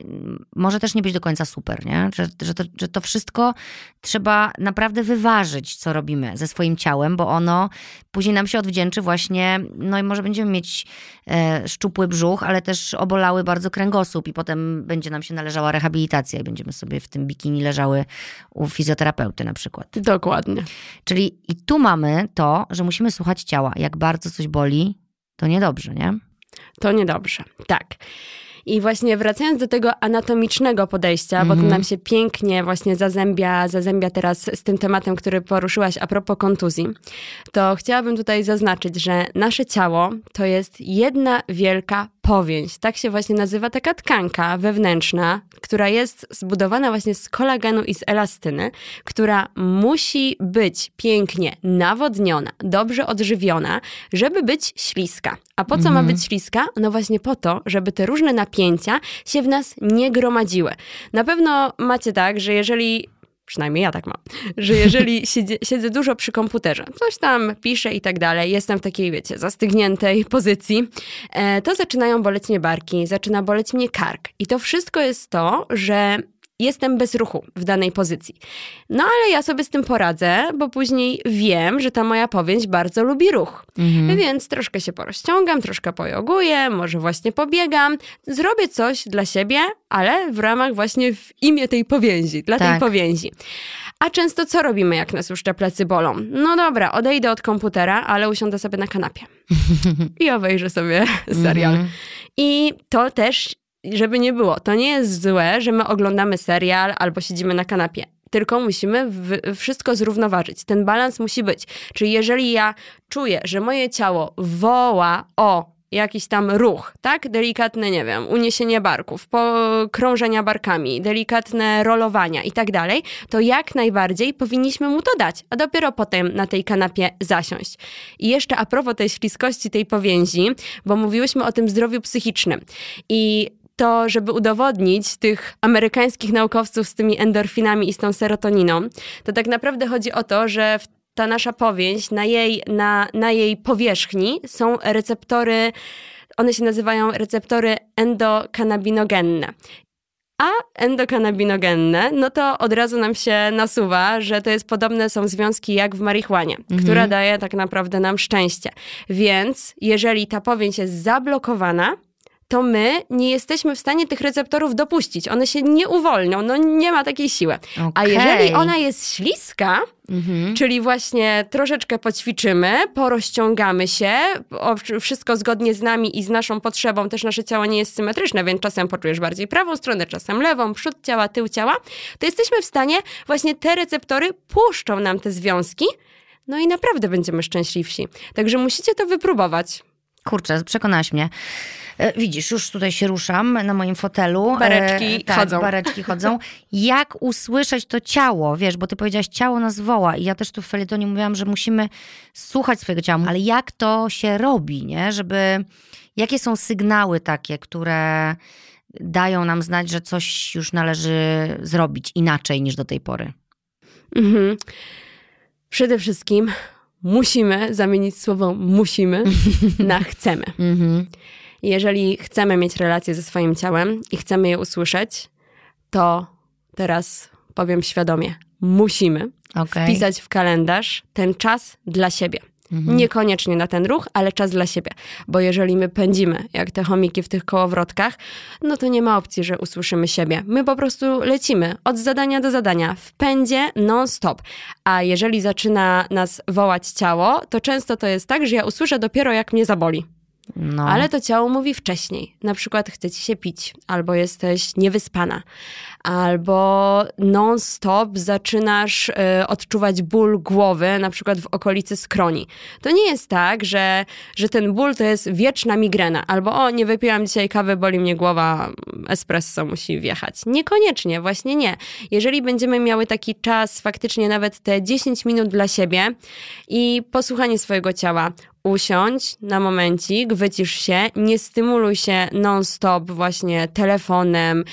może też nie być do końca super, nie? Że, że, to, że to wszystko trzeba naprawdę wyważyć, co robimy ze swoim ciałem, bo ono później nam się odwdzięczy właśnie, no i może będziemy mieć e, szczupły brzuch, ale też obolały bardzo kręgosłup i potem będzie nam się należała rehabilitacja i będziemy sobie w tym bikini leżały u fizjoterapeuty na przykład. Dokładnie. Czyli i tu mamy to, że musimy słuchać ciała. Jak bardzo coś boli, to niedobrze, nie? To niedobrze, tak. I właśnie wracając do tego anatomicznego podejścia, mm -hmm. bo to mhm. nam się pięknie właśnie zazębia, zazębia teraz z tym tematem, który poruszyłaś a propos kontuzji, to chciałabym tutaj zaznaczyć, że nasze ciało to jest jedna wielka powięź. Tak się właśnie nazywa taka tkanka wewnętrzna, która jest zbudowana właśnie z kolagenu i z elastyny, która musi być pięknie nawodniona, dobrze odżywiona, żeby być śliska. A po co mhm. ma być śliska? No właśnie po to, żeby te różne napięcia się w nas nie gromadziły. Na pewno macie tak, że jeżeli przynajmniej ja tak mam, że jeżeli (laughs) siedzę, siedzę dużo przy komputerze, coś tam piszę i tak dalej, jestem w takiej, wiecie, zastygniętej pozycji, e, to zaczynają boleć mnie barki, zaczyna boleć mnie kark. I to wszystko jest to, że jestem bez ruchu w danej pozycji. No ale ja sobie z tym poradzę, bo później wiem, że ta moja powięź bardzo lubi ruch. Mhm. Więc troszkę się porozciągam, troszkę pojoguję, może właśnie pobiegam, zrobię coś dla siebie, ale w ramach właśnie w imię tej powięzi, dla tak. tej powięzi. A często co robimy, jak nas już te plecy bolą? No dobra, odejdę od komputera, ale usiądę sobie na kanapie (laughs) i obejrzę sobie (laughs) serial. Mhm. I to też żeby nie było, to nie jest złe, że my oglądamy serial albo siedzimy na kanapie. Tylko musimy wszystko zrównoważyć. Ten balans musi być. Czyli jeżeli ja czuję, że moje ciało woła o jakiś tam ruch, tak? Delikatne, nie wiem, uniesienie barków, krążenia barkami, delikatne rolowania i tak dalej, to jak najbardziej powinniśmy mu to dać, a dopiero potem na tej kanapie zasiąść. I jeszcze a propos tej śliskości, tej powięzi, bo mówiłyśmy o tym zdrowiu psychicznym. I to, żeby udowodnić tych amerykańskich naukowców z tymi endorfinami i z tą serotoniną, to tak naprawdę chodzi o to, że ta nasza powięź, na jej, na, na jej powierzchni są receptory, one się nazywają receptory endokanabinogenne. A endokanabinogenne, no to od razu nam się nasuwa, że to jest podobne są związki jak w marihuanie, mhm. która daje tak naprawdę nam szczęście. Więc jeżeli ta powięź jest zablokowana, to my nie jesteśmy w stanie tych receptorów dopuścić. One się nie uwolnią, no nie ma takiej siły. Okay. A jeżeli ona jest śliska, mhm. czyli właśnie troszeczkę poćwiczymy, porozciągamy się, wszystko zgodnie z nami i z naszą potrzebą, też nasze ciało nie jest symetryczne, więc czasem poczujesz bardziej prawą stronę, czasem lewą, przód ciała, tył ciała, to jesteśmy w stanie, właśnie te receptory puszczą nam te związki, no i naprawdę będziemy szczęśliwsi. Także musicie to wypróbować. Kurczę, przekonałaś mnie. E, widzisz, już tutaj się ruszam na moim fotelu. E, bareczki tak, chodzą. Bareczki (laughs) chodzą. Jak usłyszeć to ciało? Wiesz, bo ty powiedziałaś, ciało nas woła i ja też tu w felietonie mówiłam, że musimy słuchać swojego ciała, ale jak to się robi, nie? Żeby, jakie są sygnały takie, które dają nam znać, że coś już należy zrobić inaczej niż do tej pory? Mhm. Przede wszystkim musimy zamienić słowo musimy na (laughs) chcemy. Mhm. Jeżeli chcemy mieć relację ze swoim ciałem i chcemy je usłyszeć, to teraz powiem świadomie, musimy okay. wpisać w kalendarz ten czas dla siebie. Mhm. Niekoniecznie na ten ruch, ale czas dla siebie. Bo jeżeli my pędzimy, jak te chomiki w tych kołowrotkach, no to nie ma opcji, że usłyszymy siebie. My po prostu lecimy od zadania do zadania, w pędzie non-stop. A jeżeli zaczyna nas wołać ciało, to często to jest tak, że ja usłyszę dopiero jak mnie zaboli. No. Ale to ciało mówi wcześniej. Na przykład chce ci się pić, albo jesteś niewyspana, albo non-stop zaczynasz y, odczuwać ból głowy, na przykład w okolicy skroni. To nie jest tak, że, że ten ból to jest wieczna migrena, albo o, nie wypiłam dzisiaj kawy, boli mnie głowa, espresso musi wjechać. Niekoniecznie, właśnie nie. Jeżeli będziemy miały taki czas, faktycznie nawet te 10 minut dla siebie i posłuchanie swojego ciała, usiądź na momencik, wycisz się, nie stymuluj się non-stop właśnie telefonem,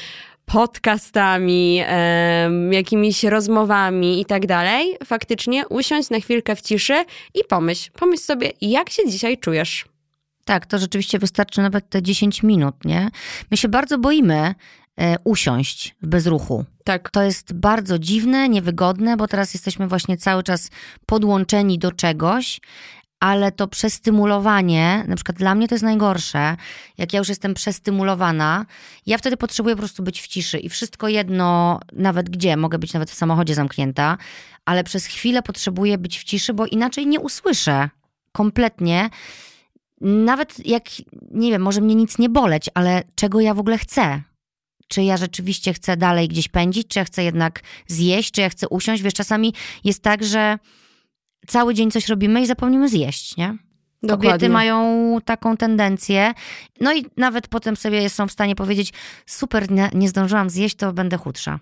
podcastami, e, jakimiś rozmowami i tak dalej. Faktycznie usiądź na chwilkę w ciszy i pomyśl, pomyśl sobie, jak się dzisiaj czujesz. Tak, to rzeczywiście wystarczy nawet te 10 minut, nie? My się bardzo boimy e, usiąść w bezruchu. Tak. To jest bardzo dziwne, niewygodne, bo teraz jesteśmy właśnie cały czas podłączeni do czegoś ale to przestymulowanie, na przykład dla mnie to jest najgorsze, jak ja już jestem przestymulowana, ja wtedy potrzebuję po prostu być w ciszy i wszystko jedno, nawet gdzie, mogę być nawet w samochodzie zamknięta, ale przez chwilę potrzebuję być w ciszy, bo inaczej nie usłyszę kompletnie. Nawet jak, nie wiem, może mnie nic nie boleć, ale czego ja w ogóle chcę? Czy ja rzeczywiście chcę dalej gdzieś pędzić, czy ja chcę jednak zjeść, czy ja chcę usiąść? Wiesz, czasami jest tak, że cały dzień coś robimy i zapomnimy zjeść, nie? Kobiety Dokładnie. mają taką tendencję. No i nawet potem sobie są w stanie powiedzieć: Super, nie, nie zdążyłam zjeść, to będę chudsza.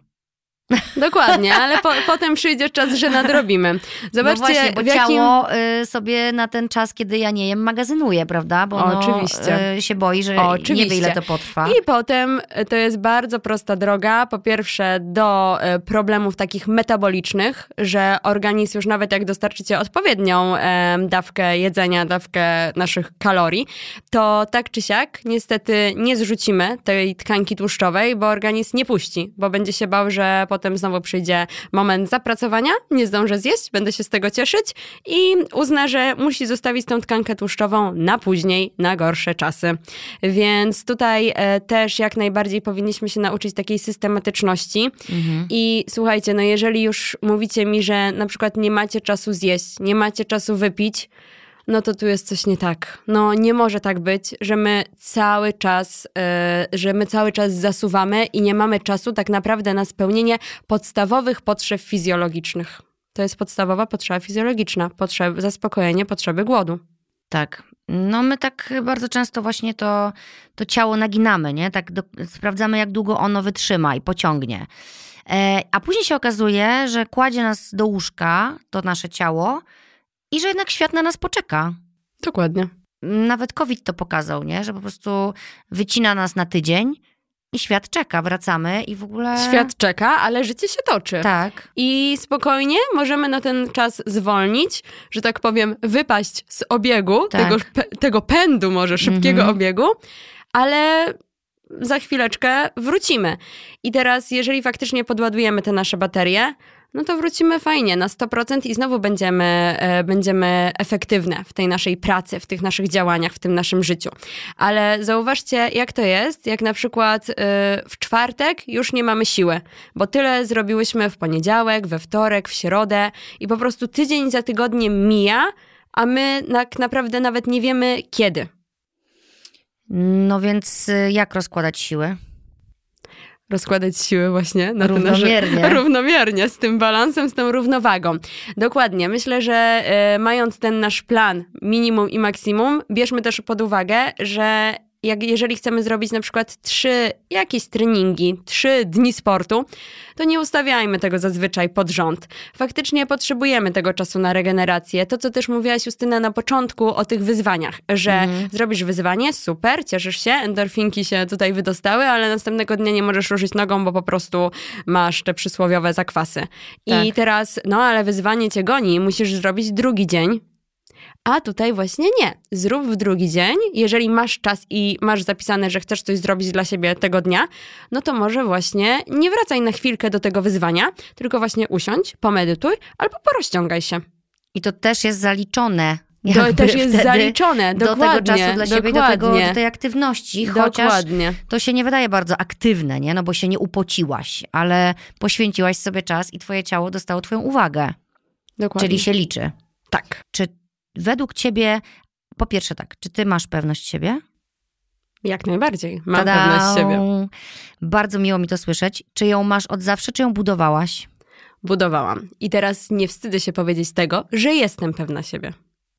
Dokładnie, ale po, potem przyjdzie czas, że nadrobimy. Zobaczcie, no właśnie, bo w jakim... ciało y, sobie na ten czas, kiedy ja nie jem, magazynuje, prawda? Bo no, Oczywiście. y, się boi, że nie Oczywiście. wie, ile to potrwa. I potem e, to jest bardzo prosta droga. Po pierwsze, do e, problemów takich metabolicznych, że organizm już nawet jak dostarczycie odpowiednią e, dawkę jedzenia, dawkę naszych kalorii, to tak czy siak niestety nie zrzucimy tej tkanki tłuszczowej, bo organizm nie puści, bo będzie się bał, że potem znowu przyjdzie moment zapracowania, nie zdążę zjeść, będę się z tego cieszyć i uzna, że musi zostawić tą tkankę tłuszczową na później, na gorsze czasy. Więc tutaj e, też jak najbardziej powinniśmy się nauczyć takiej systematyczności. I słuchajcie, no jeżeli już mówicie mi, że na przykład nie macie czasu zjeść, nie macie czasu wypić, no to tu jest coś nie tak. No nie może tak być, że my cały czas, e, że my cały czas zasuwamy i nie mamy czasu tak naprawdę na spełnienie podstawowych potrzeb fizjologicznych. To jest podstawowa potrzeba fizjologiczna, potrzeb, zaspokojenie potrzeby głodu. Tak. No my tak bardzo często właśnie to, to ciało naginamy, nie? Tak do, sprawdzamy, jak długo ono wytrzyma i pociągnie. E, a później się okazuje, że kładzie nas do łóżka, to nasze ciało, i że jednak świat na nas poczeka. Dokładnie. Nawet COVID to pokazał, nie? Że po prostu wycina nas na tydzień i świat czeka, wracamy i w ogóle... Świat czeka, ale życie się toczy. Tak. I spokojnie możemy na ten czas zwolnić, że tak powiem, wypaść z obiegu, Tak. tego, tego pędu może szybkiego Mhm. obiegu, ale za chwileczkę wrócimy. I teraz, jeżeli faktycznie podładujemy te nasze baterie, no to wrócimy fajnie na 100% i znowu będziemy, e, będziemy efektywne w tej naszej pracy, w tych naszych działaniach, w tym naszym życiu. Ale zauważcie, jak to jest, jak na przykład e, w czwartek już nie mamy siły, bo tyle zrobiłyśmy w poniedziałek, we wtorek, w środę i po prostu tydzień za tygodniem mija, a my tak naprawdę nawet nie wiemy kiedy. No więc y, jak rozkładać siły? Rozkładać siły właśnie na Równomiernie. Te (laughs) nasze, równomiernie, z tym balansem, z tą równowagą. Dokładnie. Myślę, że e, mając ten nasz plan minimum i maksimum, bierzmy też pod uwagę, że jak, jeżeli chcemy zrobić na przykład trzy jakieś treningi, trzy dni sportu, to nie ustawiajmy tego zazwyczaj pod rząd. Faktycznie potrzebujemy tego czasu na regenerację. To, co też mówiłaś Justyna na początku o tych wyzwaniach, że Mhm. zrobisz wyzwanie, super, cieszysz się, endorfinki się tutaj wydostały, ale następnego dnia nie możesz ruszyć nogą, bo po prostu masz te przysłowiowe zakwasy. I Tak. teraz, no ale wyzwanie cię goni, musisz zrobić drugi dzień, a tutaj właśnie nie. Zrób w drugi dzień. Jeżeli masz czas i masz zapisane, że chcesz coś zrobić dla siebie tego dnia, no to może właśnie nie wracaj na chwilkę do tego wyzwania, tylko właśnie usiądź, pomedytuj albo porozciągaj się. I to też jest zaliczone. To też jest zaliczone, do tego czasu dla siebie, do, tego, do tej aktywności, chociaż Dokładnie. to się nie wydaje bardzo aktywne, nie? No bo się nie upociłaś, ale poświęciłaś sobie czas i twoje ciało dostało twoją uwagę, dokładnie. czyli się liczy. Tak. Czy według ciebie, po pierwsze tak, czy ty masz pewność siebie? Jak najbardziej. Mam pewność siebie. Bardzo miło mi to słyszeć. Czy ją masz od zawsze, czy ją budowałaś? Budowałam. I teraz nie wstydzę się powiedzieć tego, że jestem pewna siebie.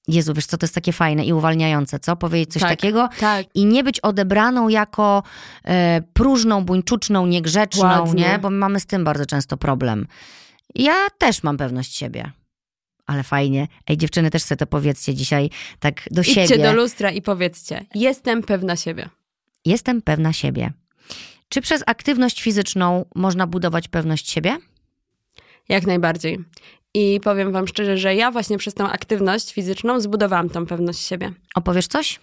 Jezu, wiesz co, to jest takie fajne i uwalniające, co? Powiedzieć coś Tak. takiego Tak. i nie być odebraną jako e, próżną, buńczuczną, niegrzeczną, Dokładnie. nie? Bo my mamy z tym bardzo często problem. Ja też mam pewność siebie. Ale fajnie. Ej, dziewczyny, też sobie to powiedzcie dzisiaj tak do Idźcie siebie. do lustra i powiedzcie, jestem pewna siebie. Jestem pewna siebie. Czy przez aktywność fizyczną można budować pewność siebie? Jak najbardziej. I powiem wam szczerze, że ja właśnie przez tą aktywność fizyczną zbudowałam tą pewność siebie. Opowiesz coś?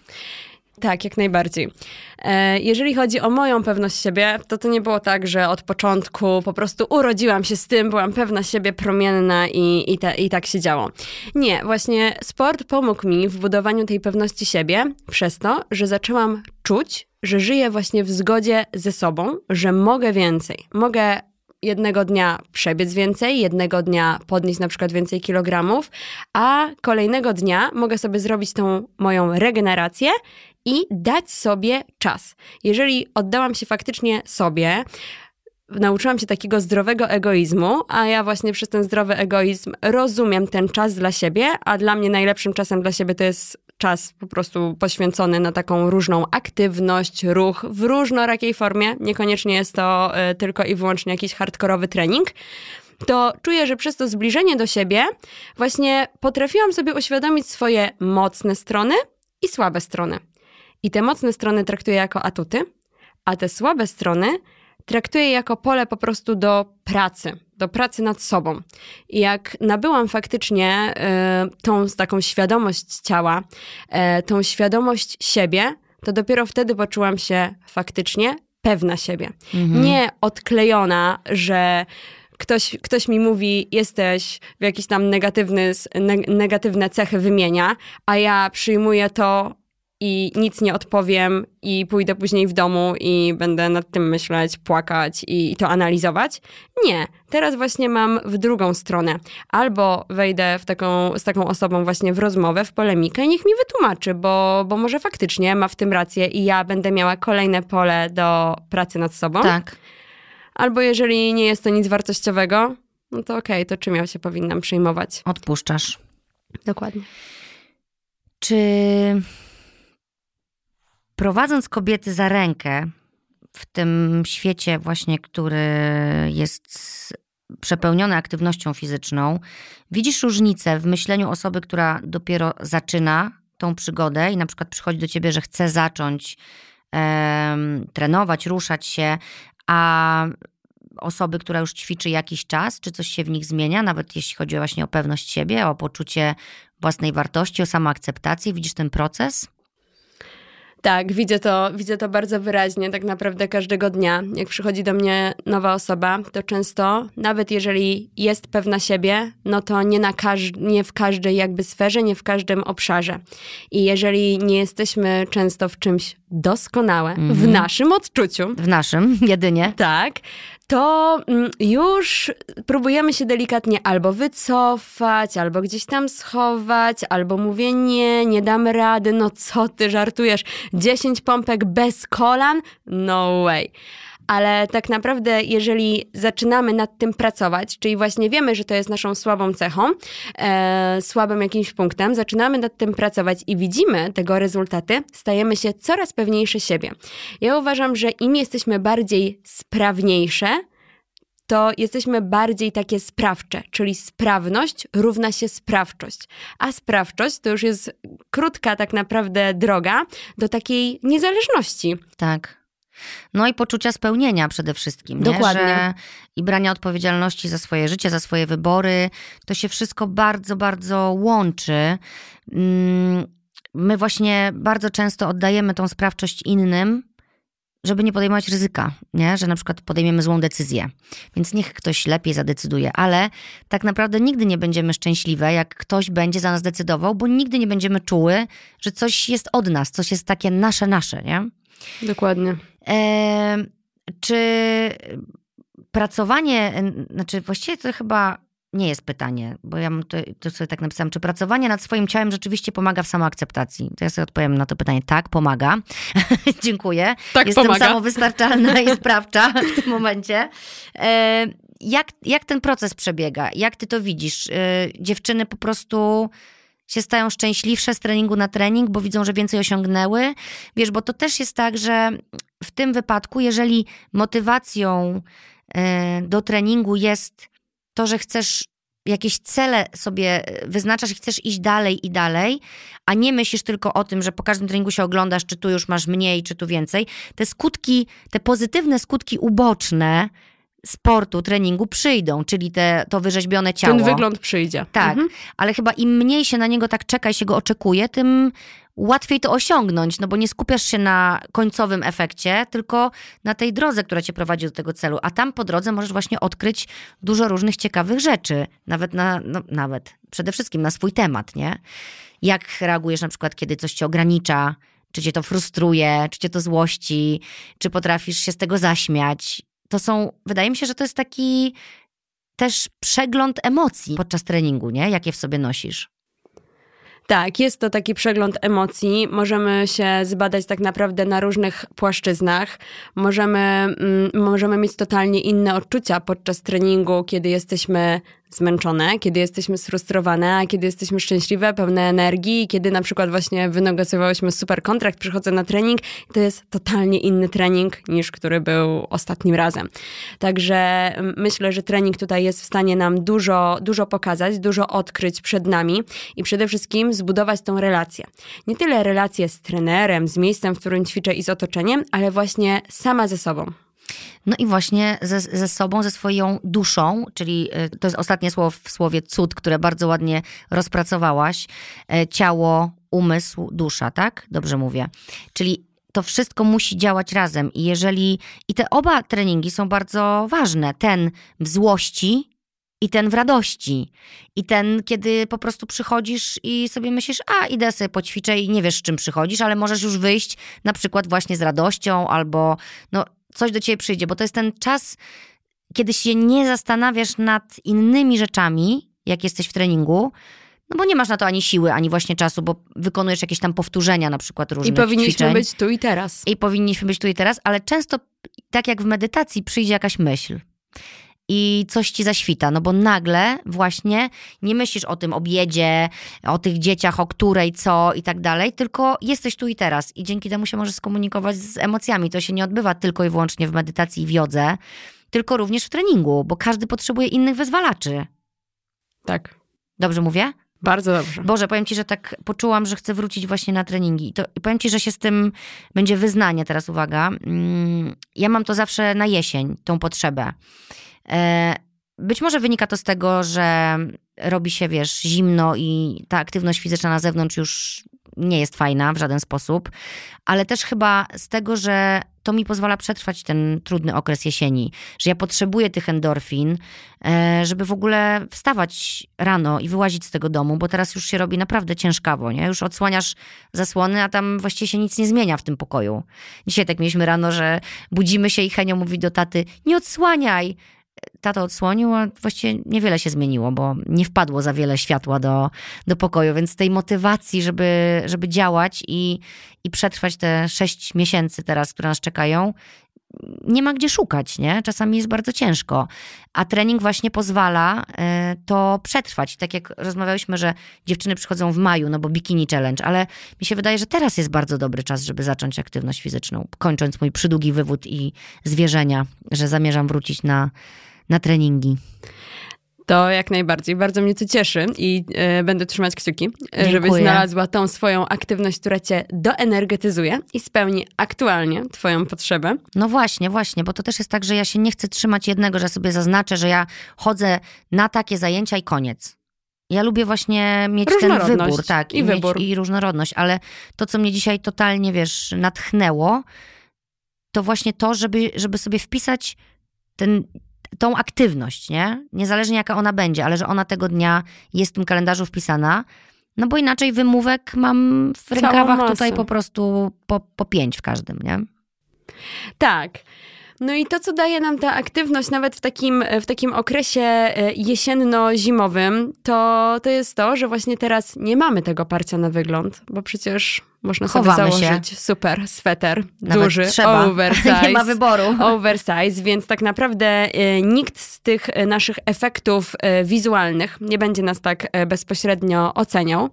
Tak, jak najbardziej. E, Jeżeli chodzi o moją pewność siebie, to to nie było tak, że od początku po prostu urodziłam się z tym, byłam pewna siebie, promienna i, i, i tak się działo. Nie, właśnie sport pomógł mi w budowaniu tej pewności siebie przez to, że zaczęłam czuć, że żyję właśnie w zgodzie ze sobą, że mogę więcej. Mogę jednego dnia przebiec więcej, jednego dnia podnieść na przykład więcej kilogramów, a kolejnego dnia mogę sobie zrobić tą moją regenerację i dać sobie czas. Jeżeli oddałam się faktycznie sobie, nauczyłam się takiego zdrowego egoizmu, a ja właśnie przez ten zdrowy egoizm rozumiem ten czas dla siebie, a dla mnie najlepszym czasem dla siebie to jest czas po prostu poświęcony na taką różną aktywność, ruch w różnorakiej formie. Niekoniecznie jest to y, tylko i wyłącznie jakiś hardkorowy trening to czuję, że przez to zbliżenie do siebie właśnie potrafiłam sobie uświadomić swoje mocne strony i słabe strony. I te mocne strony traktuję jako atuty, a te słabe strony traktuję jako pole po prostu do pracy, do pracy nad sobą. I jak nabyłam faktycznie y, tą taką świadomość ciała, y, tą świadomość siebie, to dopiero wtedy poczułam się faktycznie pewna siebie. Mhm. Nie odklejona, że ktoś, ktoś mi mówi, jesteś w jakiś tam negatywny, negatywne cechy wymienia, a ja przyjmuję to i nic nie odpowiem i pójdę później w domu i będę nad tym myśleć, płakać i, i, to analizować. Nie, teraz właśnie mam w drugą stronę. Albo wejdę w taką, z taką osobą właśnie w rozmowę, w polemikę i niech mi wytłumaczy, bo, bo może faktycznie ma w tym rację i ja będę miała kolejne pole do pracy nad sobą. Tak. Albo jeżeli nie jest to nic wartościowego, no to okej, okay, to czym ja się powinnam przejmować? Odpuszczasz. Dokładnie. Czy prowadząc kobiety za rękę w tym świecie właśnie, który jest przepełniony aktywnością fizyczną, widzisz różnicę w myśleniu osoby, która dopiero zaczyna tą przygodę i na przykład przychodzi do ciebie, że chce zacząć um, trenować, ruszać się, a osoby, która już ćwiczy jakiś czas, czy coś się w nich zmienia, nawet jeśli chodzi właśnie o pewność siebie, o poczucie własnej wartości, o samoakceptację? Widzisz ten proces? Tak, widzę to, widzę to bardzo wyraźnie, tak naprawdę każdego dnia. Jak przychodzi do mnie nowa osoba, to często, nawet jeżeli jest pewna siebie, no to nie, na każ- nie w każdej jakby sferze, nie w każdym obszarze. I jeżeli nie jesteśmy często w czymś doskonałe, mm-hmm. w naszym odczuciu. W naszym, jedynie. Tak to mm, już próbujemy się delikatnie albo wycofać, albo gdzieś tam schować, albo mówię nie, nie dam rady, no co ty żartujesz, 10 pompek bez kolan? No way ale tak naprawdę, jeżeli zaczynamy nad tym pracować, czyli właśnie wiemy, że to jest naszą słabą cechą, e, słabym jakimś punktem, zaczynamy nad tym pracować i widzimy tego rezultaty, stajemy się coraz pewniejsze siebie. Ja uważam, że im jesteśmy bardziej sprawniejsze, to jesteśmy bardziej takie sprawcze, czyli sprawność równa się sprawczość. A sprawczość to już jest krótka tak naprawdę droga do takiej niezależności. Tak. No i poczucia spełnienia przede wszystkim. Dokładnie. Nie? Że I brania odpowiedzialności za swoje życie, za swoje wybory. To się wszystko bardzo, bardzo łączy. Mm, my właśnie bardzo często oddajemy tą sprawczość innym, żeby nie podejmować ryzyka, nie? że na przykład podejmiemy złą decyzję. Więc niech ktoś lepiej zadecyduje, ale tak naprawdę nigdy nie będziemy szczęśliwe, jak ktoś będzie za nas decydował, bo nigdy nie będziemy czuły, że coś jest od nas, coś jest takie nasze, nasze, nie? Dokładnie. Czy pracowanie, znaczy właściwie to chyba nie jest pytanie, bo ja to, to sobie tak napisałam, czy pracowanie nad swoim ciałem rzeczywiście pomaga w samoakceptacji? To ja sobie odpowiem na to pytanie, tak, pomaga. (laughs) Dziękuję. Tak, Jestem pomaga. samowystarczalna i (laughs) sprawcza w tym momencie. Jak, jak ten proces przebiega? Jak ty to widzisz? E, dziewczyny po prostu się stają szczęśliwsze z treningu na trening, bo widzą, że więcej osiągnęły. Wiesz, bo to też jest tak, że w tym wypadku, jeżeli motywacją e, do treningu jest to, że chcesz jakieś cele sobie wyznaczasz i chcesz iść dalej i dalej, a nie myślisz tylko o tym, że po każdym treningu się oglądasz, czy tu już masz mniej, czy tu więcej. Te skutki, te pozytywne skutki uboczne sportu, treningu przyjdą, czyli te, to wyrzeźbione ciało. Ten wygląd przyjdzie. Tak, mhm. ale chyba im mniej się na niego tak czeka i się go oczekuje, tym łatwiej to osiągnąć, no bo nie skupiasz się na końcowym efekcie, tylko na tej drodze, która cię prowadzi do tego celu. A tam po drodze możesz właśnie odkryć dużo różnych ciekawych rzeczy, nawet na, no, nawet, przede wszystkim na swój temat, nie? Jak reagujesz na przykład, kiedy coś cię ogranicza, czy cię to frustruje, czy cię to złości, czy potrafisz się z tego zaśmiać, to są, wydaje mi się, że to jest taki też przegląd emocji podczas treningu, nie? Jakie w sobie nosisz. Tak, jest to taki przegląd emocji. Możemy się zbadać tak naprawdę na różnych płaszczyznach. Możemy, mm, możemy mieć totalnie inne odczucia podczas treningu, kiedy jesteśmy zmęczone, kiedy jesteśmy sfrustrowane, a kiedy jesteśmy szczęśliwe, pełne energii, kiedy na przykład właśnie wynegocjowałyśmy super kontrakt, przychodzę na trening, to jest totalnie inny trening niż który był ostatnim razem. Także myślę, że trening tutaj jest w stanie nam dużo, dużo pokazać, dużo odkryć przed nami i przede wszystkim zbudować tą relację. Nie tyle relację z trenerem, z miejscem, w którym ćwiczę i z otoczeniem, ale właśnie sama ze sobą. No i właśnie ze, ze sobą, ze swoją duszą, czyli e, to jest ostatnie słowo w słowie cud, które bardzo ładnie rozpracowałaś. E, ciało, umysł, dusza, tak? Dobrze mówię. Czyli to wszystko musi działać razem i jeżeli, i te oba treningi są bardzo ważne. Ten w złości, i ten w radości. I ten, kiedy po prostu przychodzisz i sobie myślisz, a idę sobie poćwiczę i nie wiesz, z czym przychodzisz, ale możesz już wyjść na przykład właśnie z radością albo no, coś do ciebie przyjdzie, bo to jest ten czas, kiedy się nie zastanawiasz nad innymi rzeczami, jak jesteś w treningu, no bo nie masz na to ani siły, ani właśnie czasu, bo wykonujesz jakieś tam powtórzenia na przykład różnych I powinniśmy ćwiczeń. być tu i teraz. I powinniśmy być tu i teraz, ale często, tak jak w medytacji, przyjdzie jakaś myśl i coś ci zaświta, no bo nagle właśnie nie myślisz o tym obiedzie, o tych dzieciach, o której, co i tak dalej, tylko jesteś tu i teraz i dzięki temu się możesz skomunikować z emocjami. To się nie odbywa tylko i wyłącznie w medytacji i w jodze, tylko również w treningu, bo każdy potrzebuje innych wyzwalaczy. Tak. Dobrze mówię? Bardzo dobrze. Boże, powiem ci, że tak poczułam, że chcę wrócić właśnie na treningi. I, to, i powiem ci, że się z tym będzie wyznanie teraz, uwaga. Mm, ja mam to zawsze na jesień, tą potrzebę. E, być może wynika to z tego, że robi się, wiesz, zimno i ta aktywność fizyczna na zewnątrz już nie jest fajna w żaden sposób, ale też chyba z tego, że to mi pozwala przetrwać ten trudny okres jesieni, że ja potrzebuję tych endorfin, e, żeby w ogóle wstawać rano i wyłazić z tego domu, bo teraz już się robi naprawdę ciężkawo, nie? Już odsłaniasz zasłony, a tam właściwie się nic nie zmienia w tym pokoju. Dzisiaj tak mieliśmy rano, że budzimy się i Henio mówi do taty, nie odsłaniaj, tato odsłonił, a właściwie niewiele się zmieniło, bo nie wpadło za wiele światła do, do pokoju, więc tej motywacji, żeby, żeby działać i, i przetrwać te sześć miesięcy teraz, które nas czekają, nie ma gdzie szukać, nie? Czasami jest bardzo ciężko, a trening właśnie pozwala y, to przetrwać. Tak jak rozmawialiśmy, że dziewczyny przychodzą w maju, no bo bikini challenge, ale mi się wydaje, że teraz jest bardzo dobry czas, żeby zacząć aktywność fizyczną. Kończąc mój przydługi wywód i zwierzenia, że zamierzam wrócić na, na treningi. To jak najbardziej. Bardzo mnie to cieszy i y, będę trzymać kciuki, Dziękuję. żebyś znalazła tą swoją aktywność, która cię doenergetyzuje i spełni aktualnie twoją potrzebę. No właśnie, właśnie, bo to też jest tak, że ja się nie chcę trzymać jednego, że sobie zaznaczę, że ja chodzę na takie zajęcia i koniec. Ja lubię właśnie mieć ten wybór, tak, i, i wybór. i różnorodność, ale to, co mnie dzisiaj totalnie, wiesz, natchnęło, to właśnie to, żeby, żeby sobie wpisać ten tą aktywność, nie? Niezależnie jaka ona będzie, ale że ona tego dnia jest w tym kalendarzu wpisana, no bo inaczej wymówek mam w rękawach tutaj po prostu po, po pięć w każdym, nie? Tak. No i to, co daje nam ta aktywność nawet w takim, w takim okresie e, jesienno-zimowym, to, to jest to, że właśnie teraz nie mamy tego parcia na wygląd, bo przecież można Chowamy sobie założyć się. super sweter, Nawet duży, trzeba. (laughs) oversize. Nie ma wyboru. (laughs) Oversize, więc tak naprawdę e, nikt z tych e, naszych efektów e, wizualnych nie będzie nas tak bezpośrednio oceniał.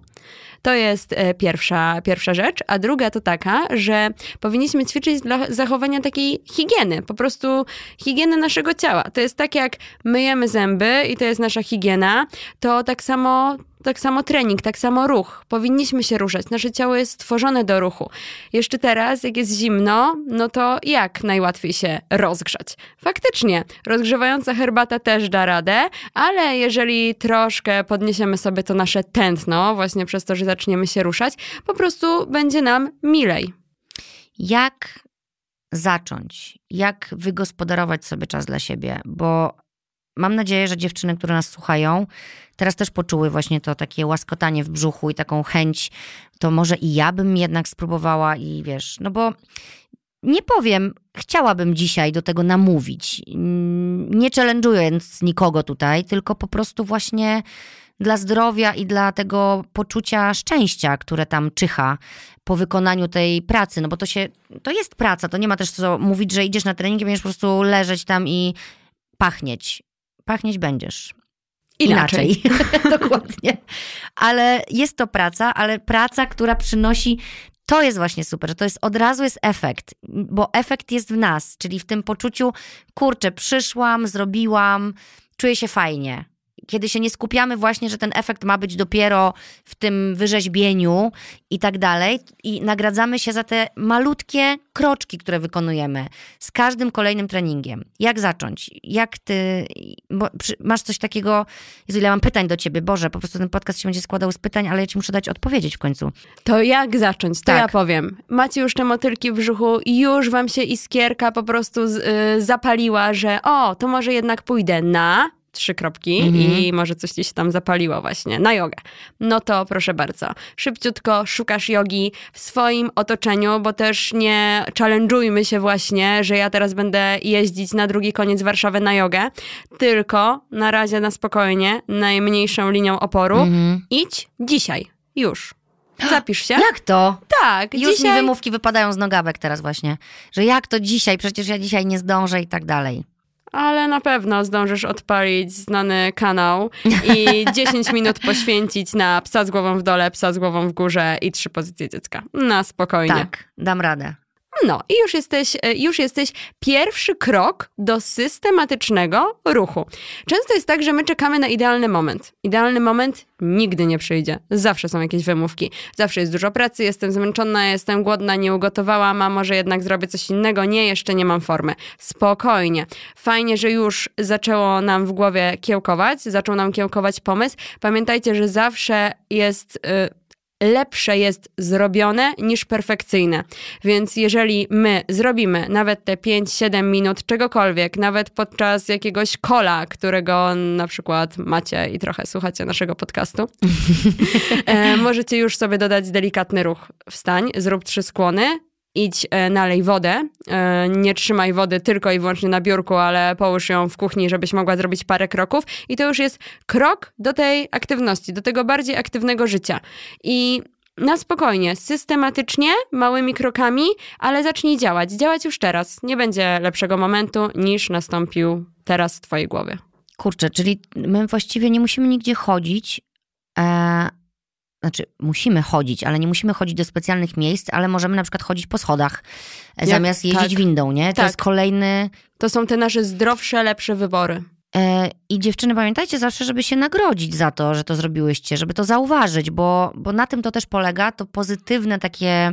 To jest pierwsza, pierwsza rzecz. A druga to taka, że powinniśmy ćwiczyć dla zachowania takiej higieny, po prostu higieny naszego ciała. To jest tak, jak myjemy zęby i to jest nasza higiena, to tak samo tak samo trening, tak samo ruch. Powinniśmy się ruszać. Nasze ciało jest stworzone do ruchu. Jeszcze teraz, jak jest zimno, no to jak najłatwiej się rozgrzać? Faktycznie, rozgrzewająca herbata też da radę, ale jeżeli troszkę podniesiemy sobie to nasze tętno, właśnie przez to, że zaczniemy się ruszać, po prostu będzie nam milej. Jak zacząć? Jak wygospodarować sobie czas dla siebie? Bo mam nadzieję, że dziewczyny, które nas słuchają, teraz też poczuły właśnie to takie łaskotanie w brzuchu i taką chęć, to może i ja bym jednak spróbowała i wiesz, no bo nie powiem, chciałabym dzisiaj do tego namówić, nie challenge'ując nikogo tutaj, tylko po prostu właśnie dla zdrowia i dla tego poczucia szczęścia, które tam czyha po wykonaniu tej pracy, no bo to się, to jest praca, to nie ma też co mówić, że idziesz na trening i będziesz po prostu leżeć tam i pachnieć. Pachnieć będziesz. inaczej. inaczej. (laughs) Dokładnie. Ale jest to praca, ale praca, która przynosi to jest właśnie super, że to jest od razu jest efekt, bo efekt jest w nas, czyli w tym poczuciu, kurczę, przyszłam, zrobiłam, czuję się fajnie kiedy się nie skupiamy właśnie, że ten efekt ma być dopiero w tym wyrzeźbieniu i tak dalej, i nagradzamy się za te malutkie kroczki, które wykonujemy z każdym kolejnym treningiem. Jak zacząć? Jak ty, masz coś takiego, Jezu, ile mam pytań do ciebie, Boże, po prostu ten podcast się będzie składał z pytań, ale ja ci muszę dać odpowiedzieć w końcu. To jak zacząć? To tak. ja powiem. Macie już te motylki w brzuchu, już wam się iskierka po prostu z, y, zapaliła, że o, to może jednak pójdę na trzy kropki -hmm. i może coś ci się tam zapaliło właśnie na jogę. No to proszę bardzo, szybciutko szukasz jogi w swoim otoczeniu, bo też nie challenge'ujmy się właśnie, że ja teraz będę jeździć na drugi koniec Warszawy na jogę, tylko na razie na spokojnie, najmniejszą linią oporu. -hmm. Idź dzisiaj, już. (gasps) Zapisz się. Jak to? Tak. Już dzisiaj... mi wymówki wypadają z nogawek teraz właśnie. Że jak to dzisiaj? Przecież ja dzisiaj nie zdążę i tak dalej ale na pewno zdążysz odpalić znany kanał i (laughs) 10 minut poświęcić na psa z głową w dole, psa z głową w górze i trzy pozycje dziecka. Na spokojnie. Tak, dam radę. No i już jesteś, e, już jesteś pierwszy krok do systematycznego ruchu. Często jest tak, że my czekamy na idealny moment. Idealny moment nigdy nie przyjdzie. Zawsze są jakieś wymówki. Zawsze jest dużo pracy, jestem zmęczona, jestem głodna, nie ugotowałam, a może jednak zrobię coś innego. Nie, jeszcze nie mam formy. Spokojnie. Fajnie, że już zaczęło nam w głowie kiełkować, zaczął nam kiełkować pomysł. Pamiętajcie, że zawsze jest... Yy, lepsze jest zrobione niż perfekcyjne. Więc jeżeli my zrobimy nawet te 5-7 minut czegokolwiek, nawet podczas jakiegoś kola, którego na przykład macie i trochę słuchacie naszego podcastu, (laughs) e, możecie już sobie dodać delikatny ruch. Wstań, zrób trzy skłony, idź e, nalej wodę. E, nie trzymaj wody tylko i wyłącznie na biurku, ale połóż ją w kuchni, żebyś mogła zrobić parę kroków. I to już jest krok do tej aktywności, do tego bardziej aktywnego życia. I na spokojnie, systematycznie, małymi krokami, ale zacznij działać. Działać już teraz. Nie będzie lepszego momentu niż nastąpił teraz w Twojej głowie. Kurczę, czyli my właściwie nie musimy nigdzie chodzić. E, znaczy, musimy chodzić, ale nie musimy chodzić do specjalnych miejsc, ale możemy na przykład chodzić po schodach, Jak, zamiast jeździć tak. windą, nie? To tak. jest kolejny. To są te nasze zdrowsze, lepsze wybory. E, I dziewczyny, pamiętajcie zawsze, żeby się nagrodzić za to, że to zrobiłyście, żeby to zauważyć, bo, bo na tym to też polega, to pozytywne takie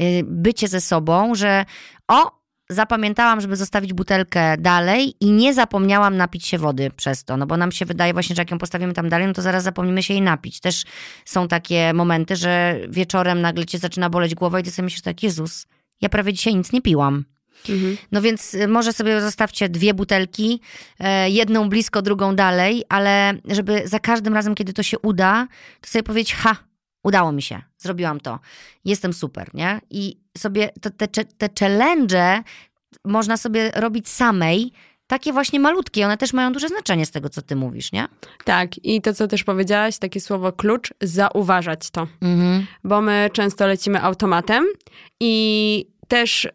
y, bycie ze sobą, że o, zapamiętałam, żeby zostawić butelkę dalej i nie zapomniałam napić się wody przez to, no bo nam się wydaje właśnie, że jak ją postawimy tam dalej, no to zaraz zapomnimy się jej napić. Też są takie momenty, że wieczorem nagle cię zaczyna boleć głowa i ty sobie myślisz tak, Jezus, ja prawie dzisiaj nic nie piłam. Mhm. No więc y, może sobie zostawcie dwie butelki, e, jedną blisko, drugą dalej, ale żeby za każdym razem, kiedy to się uda, to sobie powiedzieć, ha, udało mi się, zrobiłam to, jestem super, nie? I sobie to, te, te challenge można sobie robić samej, takie właśnie malutkie, one też mają duże znaczenie z tego, co ty mówisz, nie? Tak, i to, co też powiedziałaś, takie słowo klucz, zauważać to. Mhm. Bo my często lecimy automatem i też y,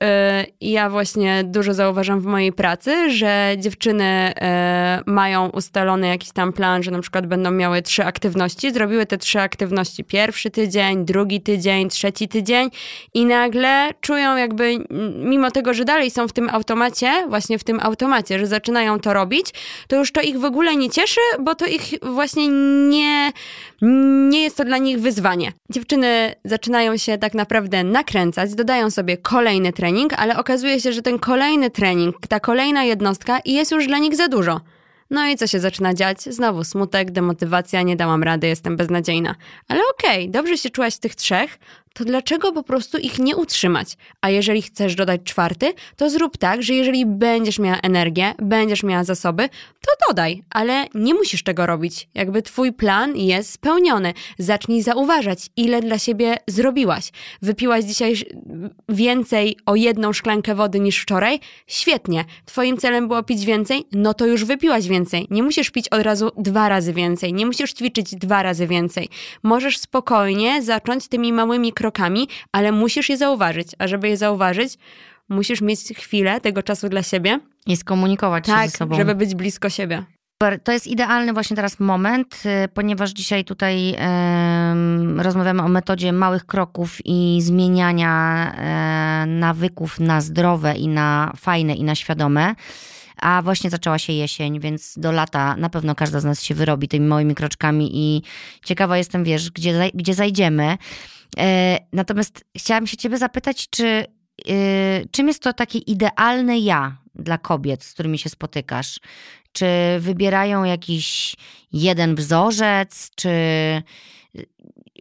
ja właśnie dużo zauważam w mojej pracy, że dziewczyny y, mają ustalony jakiś tam plan, że na przykład będą miały trzy aktywności, zrobiły te trzy aktywności pierwszy tydzień, drugi tydzień, trzeci tydzień i nagle czują jakby, mimo tego, że dalej są w tym automacie, właśnie w tym automacie, że zaczynają to robić, to już to ich w ogóle nie cieszy, bo to ich właśnie nie, nie jest to dla nich wyzwanie. Dziewczyny zaczynają się tak naprawdę nakręcać, dodają sobie kolejny trening, ale okazuje się, że ten kolejny trening, ta kolejna jednostka jest już dla nich za dużo. No i co się zaczyna dziać? Znowu smutek, demotywacja, nie dałam rady, jestem beznadziejna. Ale okej, okay, dobrze się czułaś w tych trzech, to dlaczego po prostu ich nie utrzymać? A jeżeli chcesz dodać czwarty, to zrób tak, że jeżeli będziesz miała energię, będziesz miała zasoby, to dodaj, ale nie musisz tego robić. Jakby twój plan jest spełniony. Zacznij zauważać, ile dla siebie zrobiłaś. Wypiłaś dzisiaj więcej o jedną szklankę wody niż wczoraj? Świetnie. Twoim celem było pić więcej? No to już wypiłaś więcej. Nie musisz pić od razu dwa razy więcej. Nie musisz ćwiczyć dwa razy więcej. Możesz spokojnie zacząć tymi małymi krokami krokami, ale musisz je zauważyć. A żeby je zauważyć, musisz mieć chwilę tego czasu dla siebie. I skomunikować tak, się ze sobą. żeby być blisko siebie. To jest idealny właśnie teraz moment, y, ponieważ dzisiaj tutaj rozmawiamy o metodzie małych kroków i zmieniania e, nawyków na zdrowe i na fajne i na świadome. A właśnie zaczęła się jesień, więc do lata na pewno każda z nas się wyrobi tymi małymi kroczkami i ciekawa jestem, wiesz, gdzie, gdzie zajdziemy. E, natomiast chciałam się ciebie zapytać, czy y, czym jest to takie idealne ja dla kobiet, z którymi się spotykasz? Czy wybierają jakiś jeden wzorzec, czy,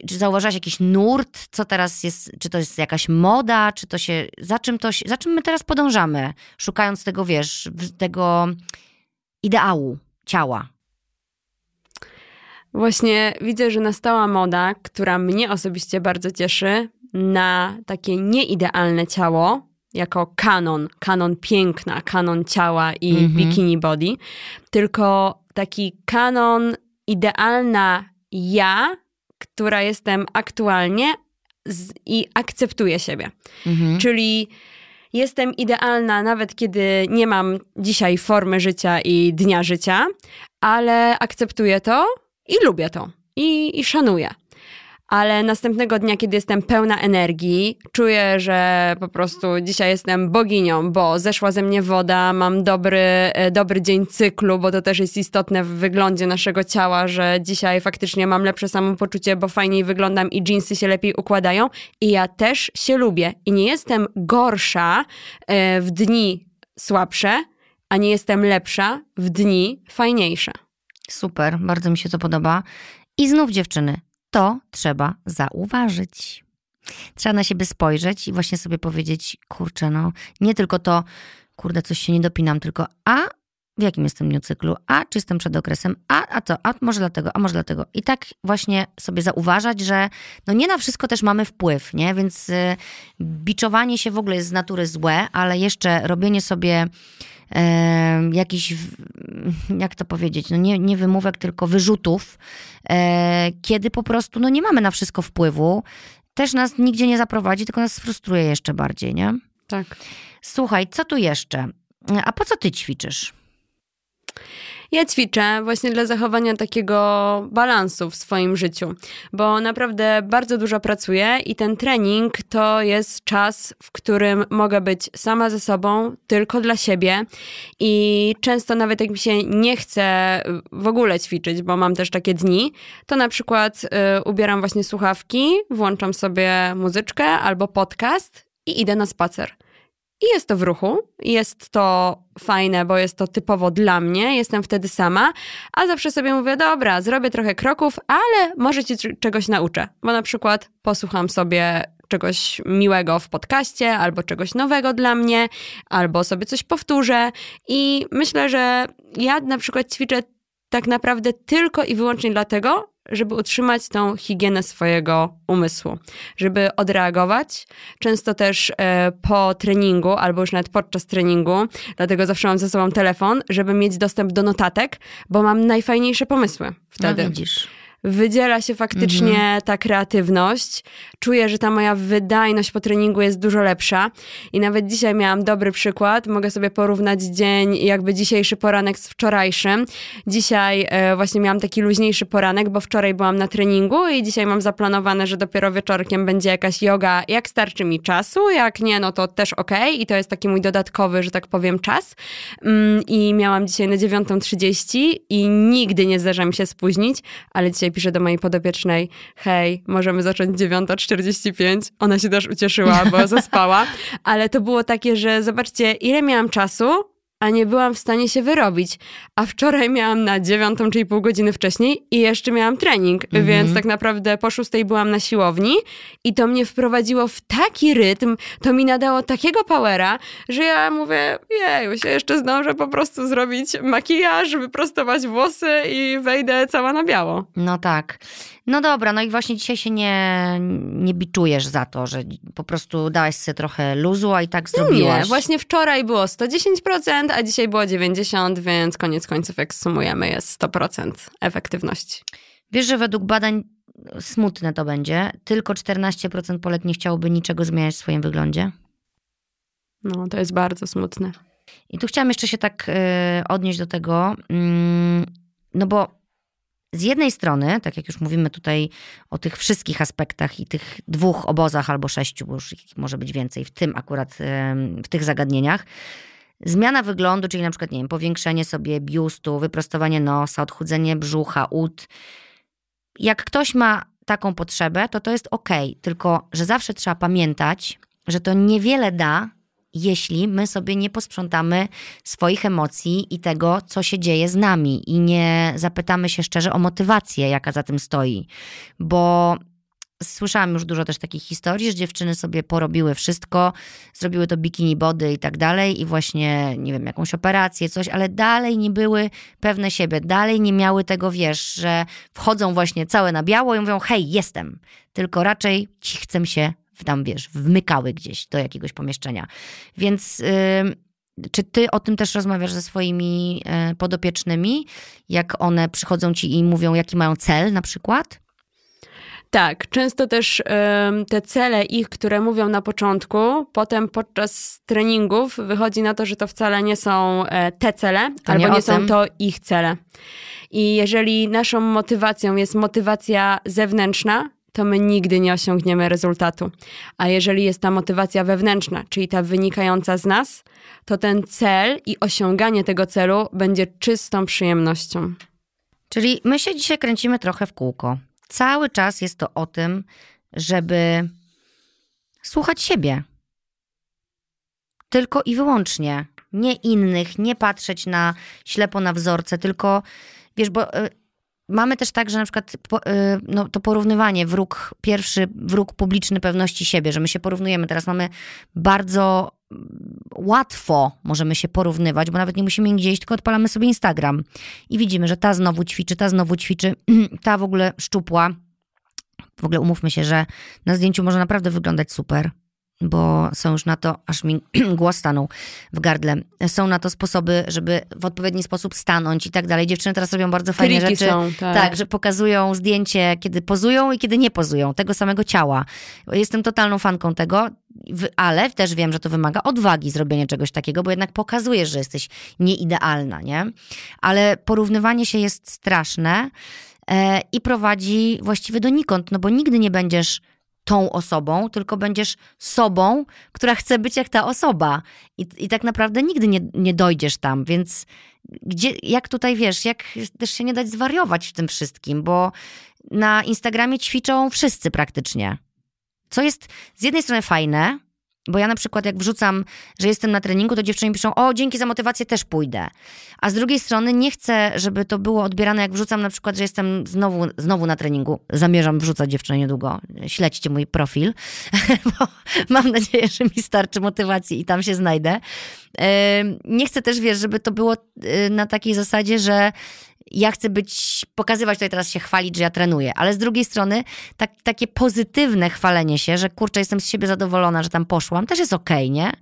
czy zauważasz jakiś nurt, co teraz jest, czy to jest jakaś moda, czy to się, za czym, to, za czym my teraz podążamy, szukając tego, wiesz, tego ideału ciała? Właśnie widzę, że nastała moda, która mnie osobiście bardzo cieszy, na takie nieidealne ciało, jako kanon, kanon piękna, kanon ciała i mm -hmm. bikini body, tylko taki kanon idealna ja, która jestem aktualnie z, i akceptuję siebie. -hmm. Czyli jestem idealna nawet kiedy nie mam dzisiaj formy życia i dnia życia, ale akceptuję to i lubię to. I, i szanuję. Ale następnego dnia, kiedy jestem pełna energii, czuję, że po prostu dzisiaj jestem boginią, bo zeszła ze mnie woda, mam dobry, e, dobry dzień cyklu, bo to też jest istotne w wyglądzie naszego ciała, że dzisiaj faktycznie mam lepsze samopoczucie, bo fajniej wyglądam i jeansy się lepiej układają. I ja też się lubię. I nie jestem gorsza e, w dni słabsze, a nie jestem lepsza w dni fajniejsze. Super, bardzo mi się to podoba. I znów dziewczyny, to trzeba zauważyć. Trzeba na siebie spojrzeć i właśnie sobie powiedzieć, kurczę, no nie tylko to, kurde, coś się nie dopinam, tylko a w jakim jestem dniu cyklu, a czy jestem przed okresem, a, a co, a może dlatego, a może dlatego. I tak właśnie sobie zauważać, że no nie na wszystko też mamy wpływ, nie? Więc y, biczowanie się w ogóle jest z natury złe, ale jeszcze robienie sobie jakichś, jak to powiedzieć, no nie, nie wymówek, tylko wyrzutów, e, kiedy po prostu no nie mamy na wszystko wpływu, też nas nigdzie nie zaprowadzi, tylko nas sfrustruje jeszcze bardziej, nie? Tak. Słuchaj, co tu jeszcze? A po co ty ćwiczysz? Ja ćwiczę właśnie dla zachowania takiego balansu w swoim życiu, bo naprawdę bardzo dużo pracuję i ten trening to jest czas, w którym mogę być sama ze sobą, tylko dla siebie i często nawet jak mi się nie chce w ogóle ćwiczyć, bo mam też takie dni, to na przykład y, ubieram właśnie słuchawki, włączam sobie muzyczkę albo podcast i idę na spacer. I jest to w ruchu, jest to fajne, bo jest to typowo dla mnie, jestem wtedy sama, a zawsze sobie mówię, dobra, zrobię trochę kroków, ale może ci czegoś nauczę, bo na przykład posłucham sobie czegoś miłego w podcaście, albo czegoś nowego dla mnie, albo sobie coś powtórzę. I myślę, że ja na przykład ćwiczę tak naprawdę tylko i wyłącznie dlatego, żeby utrzymać tą higienę swojego umysłu, żeby odreagować. Często też e, po treningu, albo już nawet podczas treningu, dlatego zawsze mam ze sobą telefon, żeby mieć dostęp do notatek, bo mam najfajniejsze pomysły wtedy. No widzisz wydziela się faktycznie mhm. ta kreatywność. Czuję, że ta moja wydajność po treningu jest dużo lepsza. I nawet dzisiaj miałam dobry przykład. Mogę sobie porównać dzień, jakby dzisiejszy poranek z wczorajszym. Dzisiaj e, właśnie miałam taki luźniejszy poranek, bo wczoraj byłam na treningu i dzisiaj mam zaplanowane, że dopiero wieczorkiem będzie jakaś yoga. Jak starczy mi czasu, jak nie, no to też ok. I to jest taki mój dodatkowy, że tak powiem, czas. Mm, I miałam dzisiaj na 9.30 i nigdy nie zdarza mi się spóźnić, ale dzisiaj piszę do mojej podopiecznej, hej, możemy zacząć 9.45. Ona się też ucieszyła, bo (laughs) zaspała. Ale to było takie, że zobaczcie, ile miałam czasu, a nie byłam w stanie się wyrobić. A wczoraj miałam na dziewiątą, czyli pół godziny wcześniej i jeszcze miałam trening, mhm. więc tak naprawdę po szóstej byłam na siłowni i to mnie wprowadziło w taki rytm, to mi nadało takiego powera, że ja mówię, jeju, się jeszcze zdążę po prostu zrobić makijaż, wyprostować włosy i wejdę cała na biało. No tak. No dobra, no i właśnie dzisiaj się nie, nie biczujesz za to, że po prostu dałaś sobie trochę luzu, a i tak zrobiłaś. Nie, właśnie wczoraj było 110%, a dzisiaj było 90%, więc koniec końców jak sumujemy jest 100% efektywności. Wiesz, że według badań smutne to będzie, tylko 14% Polek nie chciałoby niczego zmieniać w swoim wyglądzie? No, to jest bardzo smutne. I tu chciałam jeszcze się tak y, odnieść do tego, mm, no bo z jednej strony, tak jak już mówimy tutaj o tych wszystkich aspektach i tych dwóch obozach albo sześciu, bo już może być więcej w tym akurat, w tych zagadnieniach, zmiana wyglądu, czyli na przykład, nie wiem, powiększenie sobie biustu, wyprostowanie nosa, odchudzenie brzucha, ud. Jak ktoś ma taką potrzebę, to to jest ok, tylko że zawsze trzeba pamiętać, że to niewiele da, jeśli my sobie nie posprzątamy swoich emocji i tego, co się dzieje z nami i nie zapytamy się szczerze o motywację, jaka za tym stoi. Bo słyszałam już dużo też takich historii, że dziewczyny sobie porobiły wszystko, zrobiły to bikini body i tak dalej i właśnie, nie wiem, jakąś operację, coś, ale dalej nie były pewne siebie, dalej nie miały tego, wiesz, że wchodzą właśnie całe na biało i mówią, hej, jestem, tylko raczej ci chcę się tam, wiesz, wmykały gdzieś do jakiegoś pomieszczenia. Więc yy, czy ty o tym też rozmawiasz ze swoimi yy, podopiecznymi, jak one przychodzą ci i mówią, jaki mają cel na przykład? Tak, często też te cele ich, które mówią na początku, potem podczas treningów wychodzi na to, że to wcale nie są e, te cele, to albo nie, nie są to ich cele. I jeżeli naszą motywacją jest motywacja zewnętrzna, to my nigdy nie osiągniemy rezultatu. A jeżeli jest ta motywacja wewnętrzna, czyli ta wynikająca z nas, to ten cel i osiąganie tego celu będzie czystą przyjemnością. Czyli my się dzisiaj kręcimy trochę w kółko. Cały czas jest to o tym, żeby słuchać siebie. Tylko i wyłącznie. Nie innych, nie patrzeć na ślepo na wzorce, tylko wiesz, bo y, Mamy też tak, że na przykład y, no, to porównywanie, wróg pierwszy, wróg publiczny pewności siebie, że my się porównujemy. Teraz mamy bardzo łatwo możemy się porównywać, bo nawet nie musimy nigdzie iść, tylko odpalamy sobie Instagram i widzimy, że ta znowu ćwiczy, ta znowu ćwiczy, (clears throat) ta w ogóle szczupła. W ogóle umówmy się, że na zdjęciu może naprawdę wyglądać super bo są już na to, aż mi (clears throat) głos stanął w gardle, są na to sposoby, żeby w odpowiedni sposób stanąć i tak dalej. Dziewczyny teraz robią bardzo fajne Triki rzeczy. Są, tak. tak, że pokazują zdjęcie, kiedy pozują i kiedy nie pozują, tego samego ciała. Jestem totalną fanką tego, ale też wiem, że to wymaga odwagi zrobienie czegoś takiego, bo jednak pokazujesz, że jesteś nieidealna, nie? Ale porównywanie się jest straszne e, i prowadzi właściwie donikąd, no bo nigdy nie będziesz tą osobą, tylko będziesz sobą, która chce być jak ta osoba. I, i tak naprawdę nigdy nie, nie dojdziesz tam, więc gdzie, jak tutaj wiesz, jak też się nie dać zwariować w tym wszystkim, bo na Instagramie ćwiczą wszyscy praktycznie. Co jest z jednej strony fajne, bo ja na przykład jak wrzucam, że jestem na treningu, to dziewczyny piszą, o dzięki za motywację też pójdę. A z drugiej strony nie chcę, żeby to było odbierane, jak wrzucam na przykład, że jestem znowu, znowu na treningu. Zamierzam wrzucać dziewczyny niedługo. Śledźcie mój profil, (laughs) bo mam nadzieję, że mi starczy motywacji i tam się znajdę. Nie chcę też, wiesz, żeby to było y, na takiej zasadzie, że ja chcę być, pokazywać tutaj teraz się chwalić, że ja trenuję, ale z drugiej strony tak, takie pozytywne chwalenie się, że kurczę, jestem z siebie zadowolona, że tam poszłam, też jest okej, okay, nie?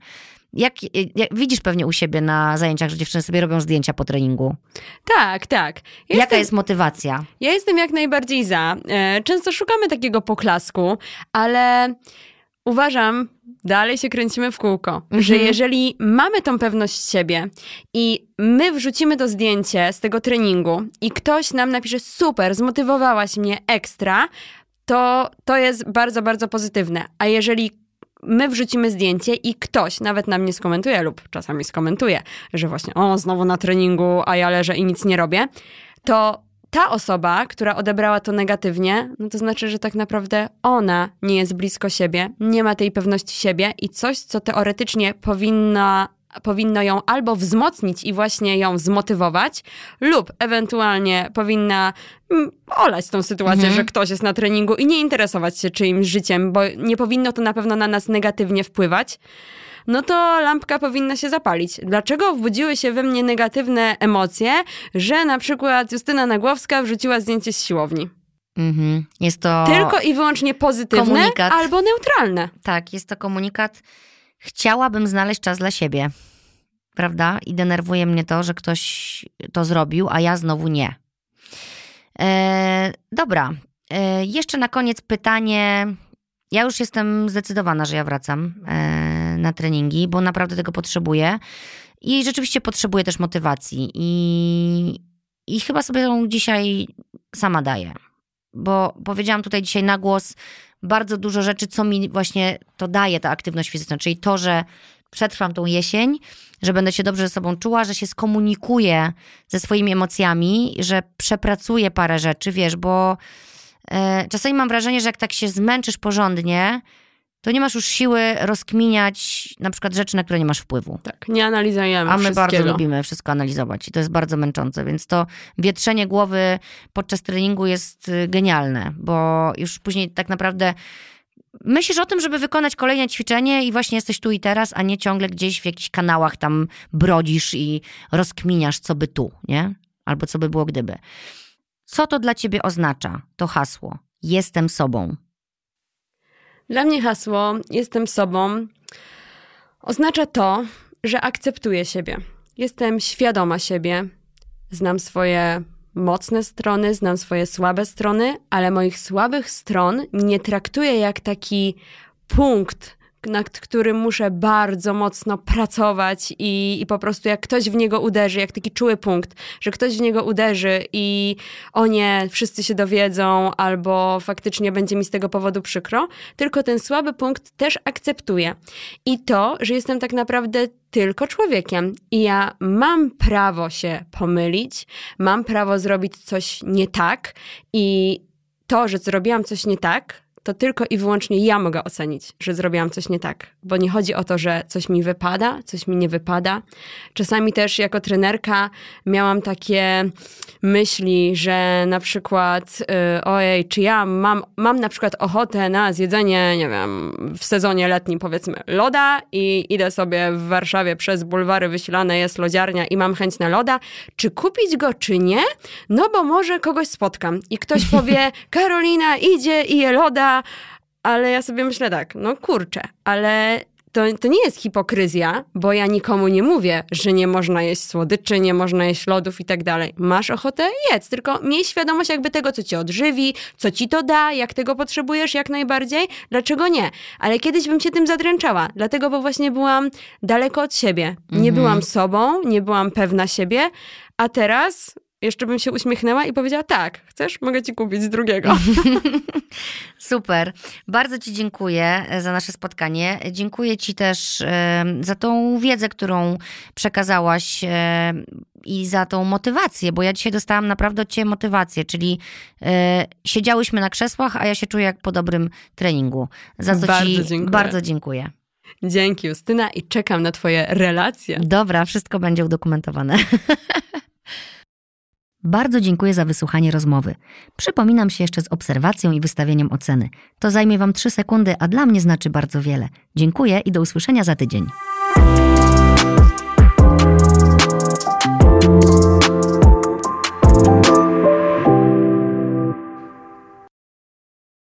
Jak, jak, widzisz pewnie u siebie na zajęciach, że dziewczyny sobie robią zdjęcia po treningu. Tak, tak. Ja Jaka jestem, jest motywacja? Ja jestem jak najbardziej za. E, często szukamy takiego poklasku, ale uważam, dalej się kręcimy w kółko, mhm. że jeżeli mamy tą pewność siebie i my wrzucimy to zdjęcie z tego treningu i ktoś nam napisze super, zmotywowałaś mnie ekstra, to to jest bardzo, bardzo pozytywne. A jeżeli my wrzucimy zdjęcie i ktoś nawet nam nie skomentuje lub czasami skomentuje, że właśnie o, znowu na treningu, a ja leżę i nic nie robię, to ta osoba, która odebrała to negatywnie, no to znaczy, że tak naprawdę ona nie jest blisko siebie, nie ma tej pewności siebie i coś, co teoretycznie powinna powinno ją albo wzmocnić i właśnie ją zmotywować, lub ewentualnie powinna mm, olać tą sytuację, mhm. że ktoś jest na treningu i nie interesować się czyimś życiem, bo nie powinno to na pewno na nas negatywnie wpływać no to lampka powinna się zapalić. Dlaczego wbudziły się we mnie negatywne emocje, że na przykład Justyna Nagłowska wrzuciła zdjęcie z siłowni? Mhm. Jest to. Tylko i wyłącznie pozytywne komunikat. albo neutralne. Tak, jest to komunikat. Chciałabym znaleźć czas dla siebie. Prawda? I denerwuje mnie to, że ktoś to zrobił, a ja znowu nie. E, dobra. E, jeszcze na koniec pytanie ja już jestem zdecydowana, że ja wracam e, na treningi, bo naprawdę tego potrzebuję. I rzeczywiście potrzebuję też motywacji. I, i chyba sobie ją dzisiaj sama daję. Bo powiedziałam tutaj dzisiaj na głos bardzo dużo rzeczy, co mi właśnie to daje, ta aktywność fizyczna. Czyli to, że przetrwam tą jesień, że będę się dobrze ze sobą czuła, że się skomunikuję ze swoimi emocjami, że przepracuję parę rzeczy, wiesz, bo czasami mam wrażenie, że jak tak się zmęczysz porządnie, to nie masz już siły rozkminiać na przykład rzeczy, na które nie masz wpływu. Tak, nie analizujemy A my bardzo lubimy wszystko analizować i to jest bardzo męczące, więc to wietrzenie głowy podczas treningu jest y, genialne, bo już później tak naprawdę myślisz o tym, żeby wykonać kolejne ćwiczenie i właśnie jesteś tu i teraz, a nie ciągle gdzieś w jakichś kanałach tam brodzisz i rozkminiasz, co by tu, nie? Albo co by było gdyby. Co to dla ciebie oznacza, to hasło? Jestem sobą. Dla mnie hasło jestem sobą oznacza to, że akceptuję siebie. Jestem świadoma siebie, znam swoje mocne strony, znam swoje słabe strony, ale moich słabych stron nie traktuję jak taki punkt, nad którym muszę bardzo mocno pracować i, i po prostu jak ktoś w niego uderzy, jak taki czuły punkt, że ktoś w niego uderzy i o nie, wszyscy się dowiedzą albo faktycznie będzie mi z tego powodu przykro, tylko ten słaby punkt też akceptuję. I to, że jestem tak naprawdę tylko człowiekiem i ja mam prawo się pomylić, mam prawo zrobić coś nie tak i to, że zrobiłam coś nie tak, to tylko i wyłącznie ja mogę ocenić, że zrobiłam coś nie tak. Bo nie chodzi o to, że coś mi wypada, coś mi nie wypada. Czasami też jako trenerka miałam takie myśli, że na przykład, yy, ojej, czy ja mam, mam na przykład ochotę na zjedzenie, nie wiem, w sezonie letnim powiedzmy loda i idę sobie w Warszawie przez bulwary wysilane jest lodziarnia i mam chęć na loda, czy kupić go, czy nie? No bo może kogoś spotkam i ktoś (laughs) powie, Karolina idzie i je loda, ale ja sobie myślę tak, no kurczę, ale to, to nie jest hipokryzja, bo ja nikomu nie mówię, że nie można jeść słodyczy, nie można jeść lodów i tak dalej. Masz ochotę? Jedz, tylko miej świadomość jakby tego, co cię odżywi, co ci to da, jak tego potrzebujesz jak najbardziej, dlaczego nie. Ale kiedyś bym się tym zadręczała, dlatego, bo właśnie byłam daleko od siebie. Nie mhm. byłam sobą, nie byłam pewna siebie, a teraz jeszcze bym się uśmiechnęła i powiedziała: Tak, chcesz, mogę ci kupić drugiego. (laughs) (laughs) Super. Bardzo Ci dziękuję e, za nasze spotkanie. Dziękuję Ci też e, za tą wiedzę, którą przekazałaś e, i za tą motywację, bo ja dzisiaj dostałam naprawdę od Ciebie motywację, czyli siedziałyśmy na krzesłach, a ja się czuję jak po dobrym treningu. Za co bardzo Ci dziękuję. bardzo dziękuję. Dzięki Justyna i czekam na Twoje relacje. Dobra, wszystko będzie udokumentowane. (laughs) Bardzo dziękuję za wysłuchanie rozmowy. Przypominam się jeszcze z obserwacją i wystawieniem oceny. To zajmie Wam 3 sekundy, a dla mnie znaczy bardzo wiele. Dziękuję i do usłyszenia za tydzień.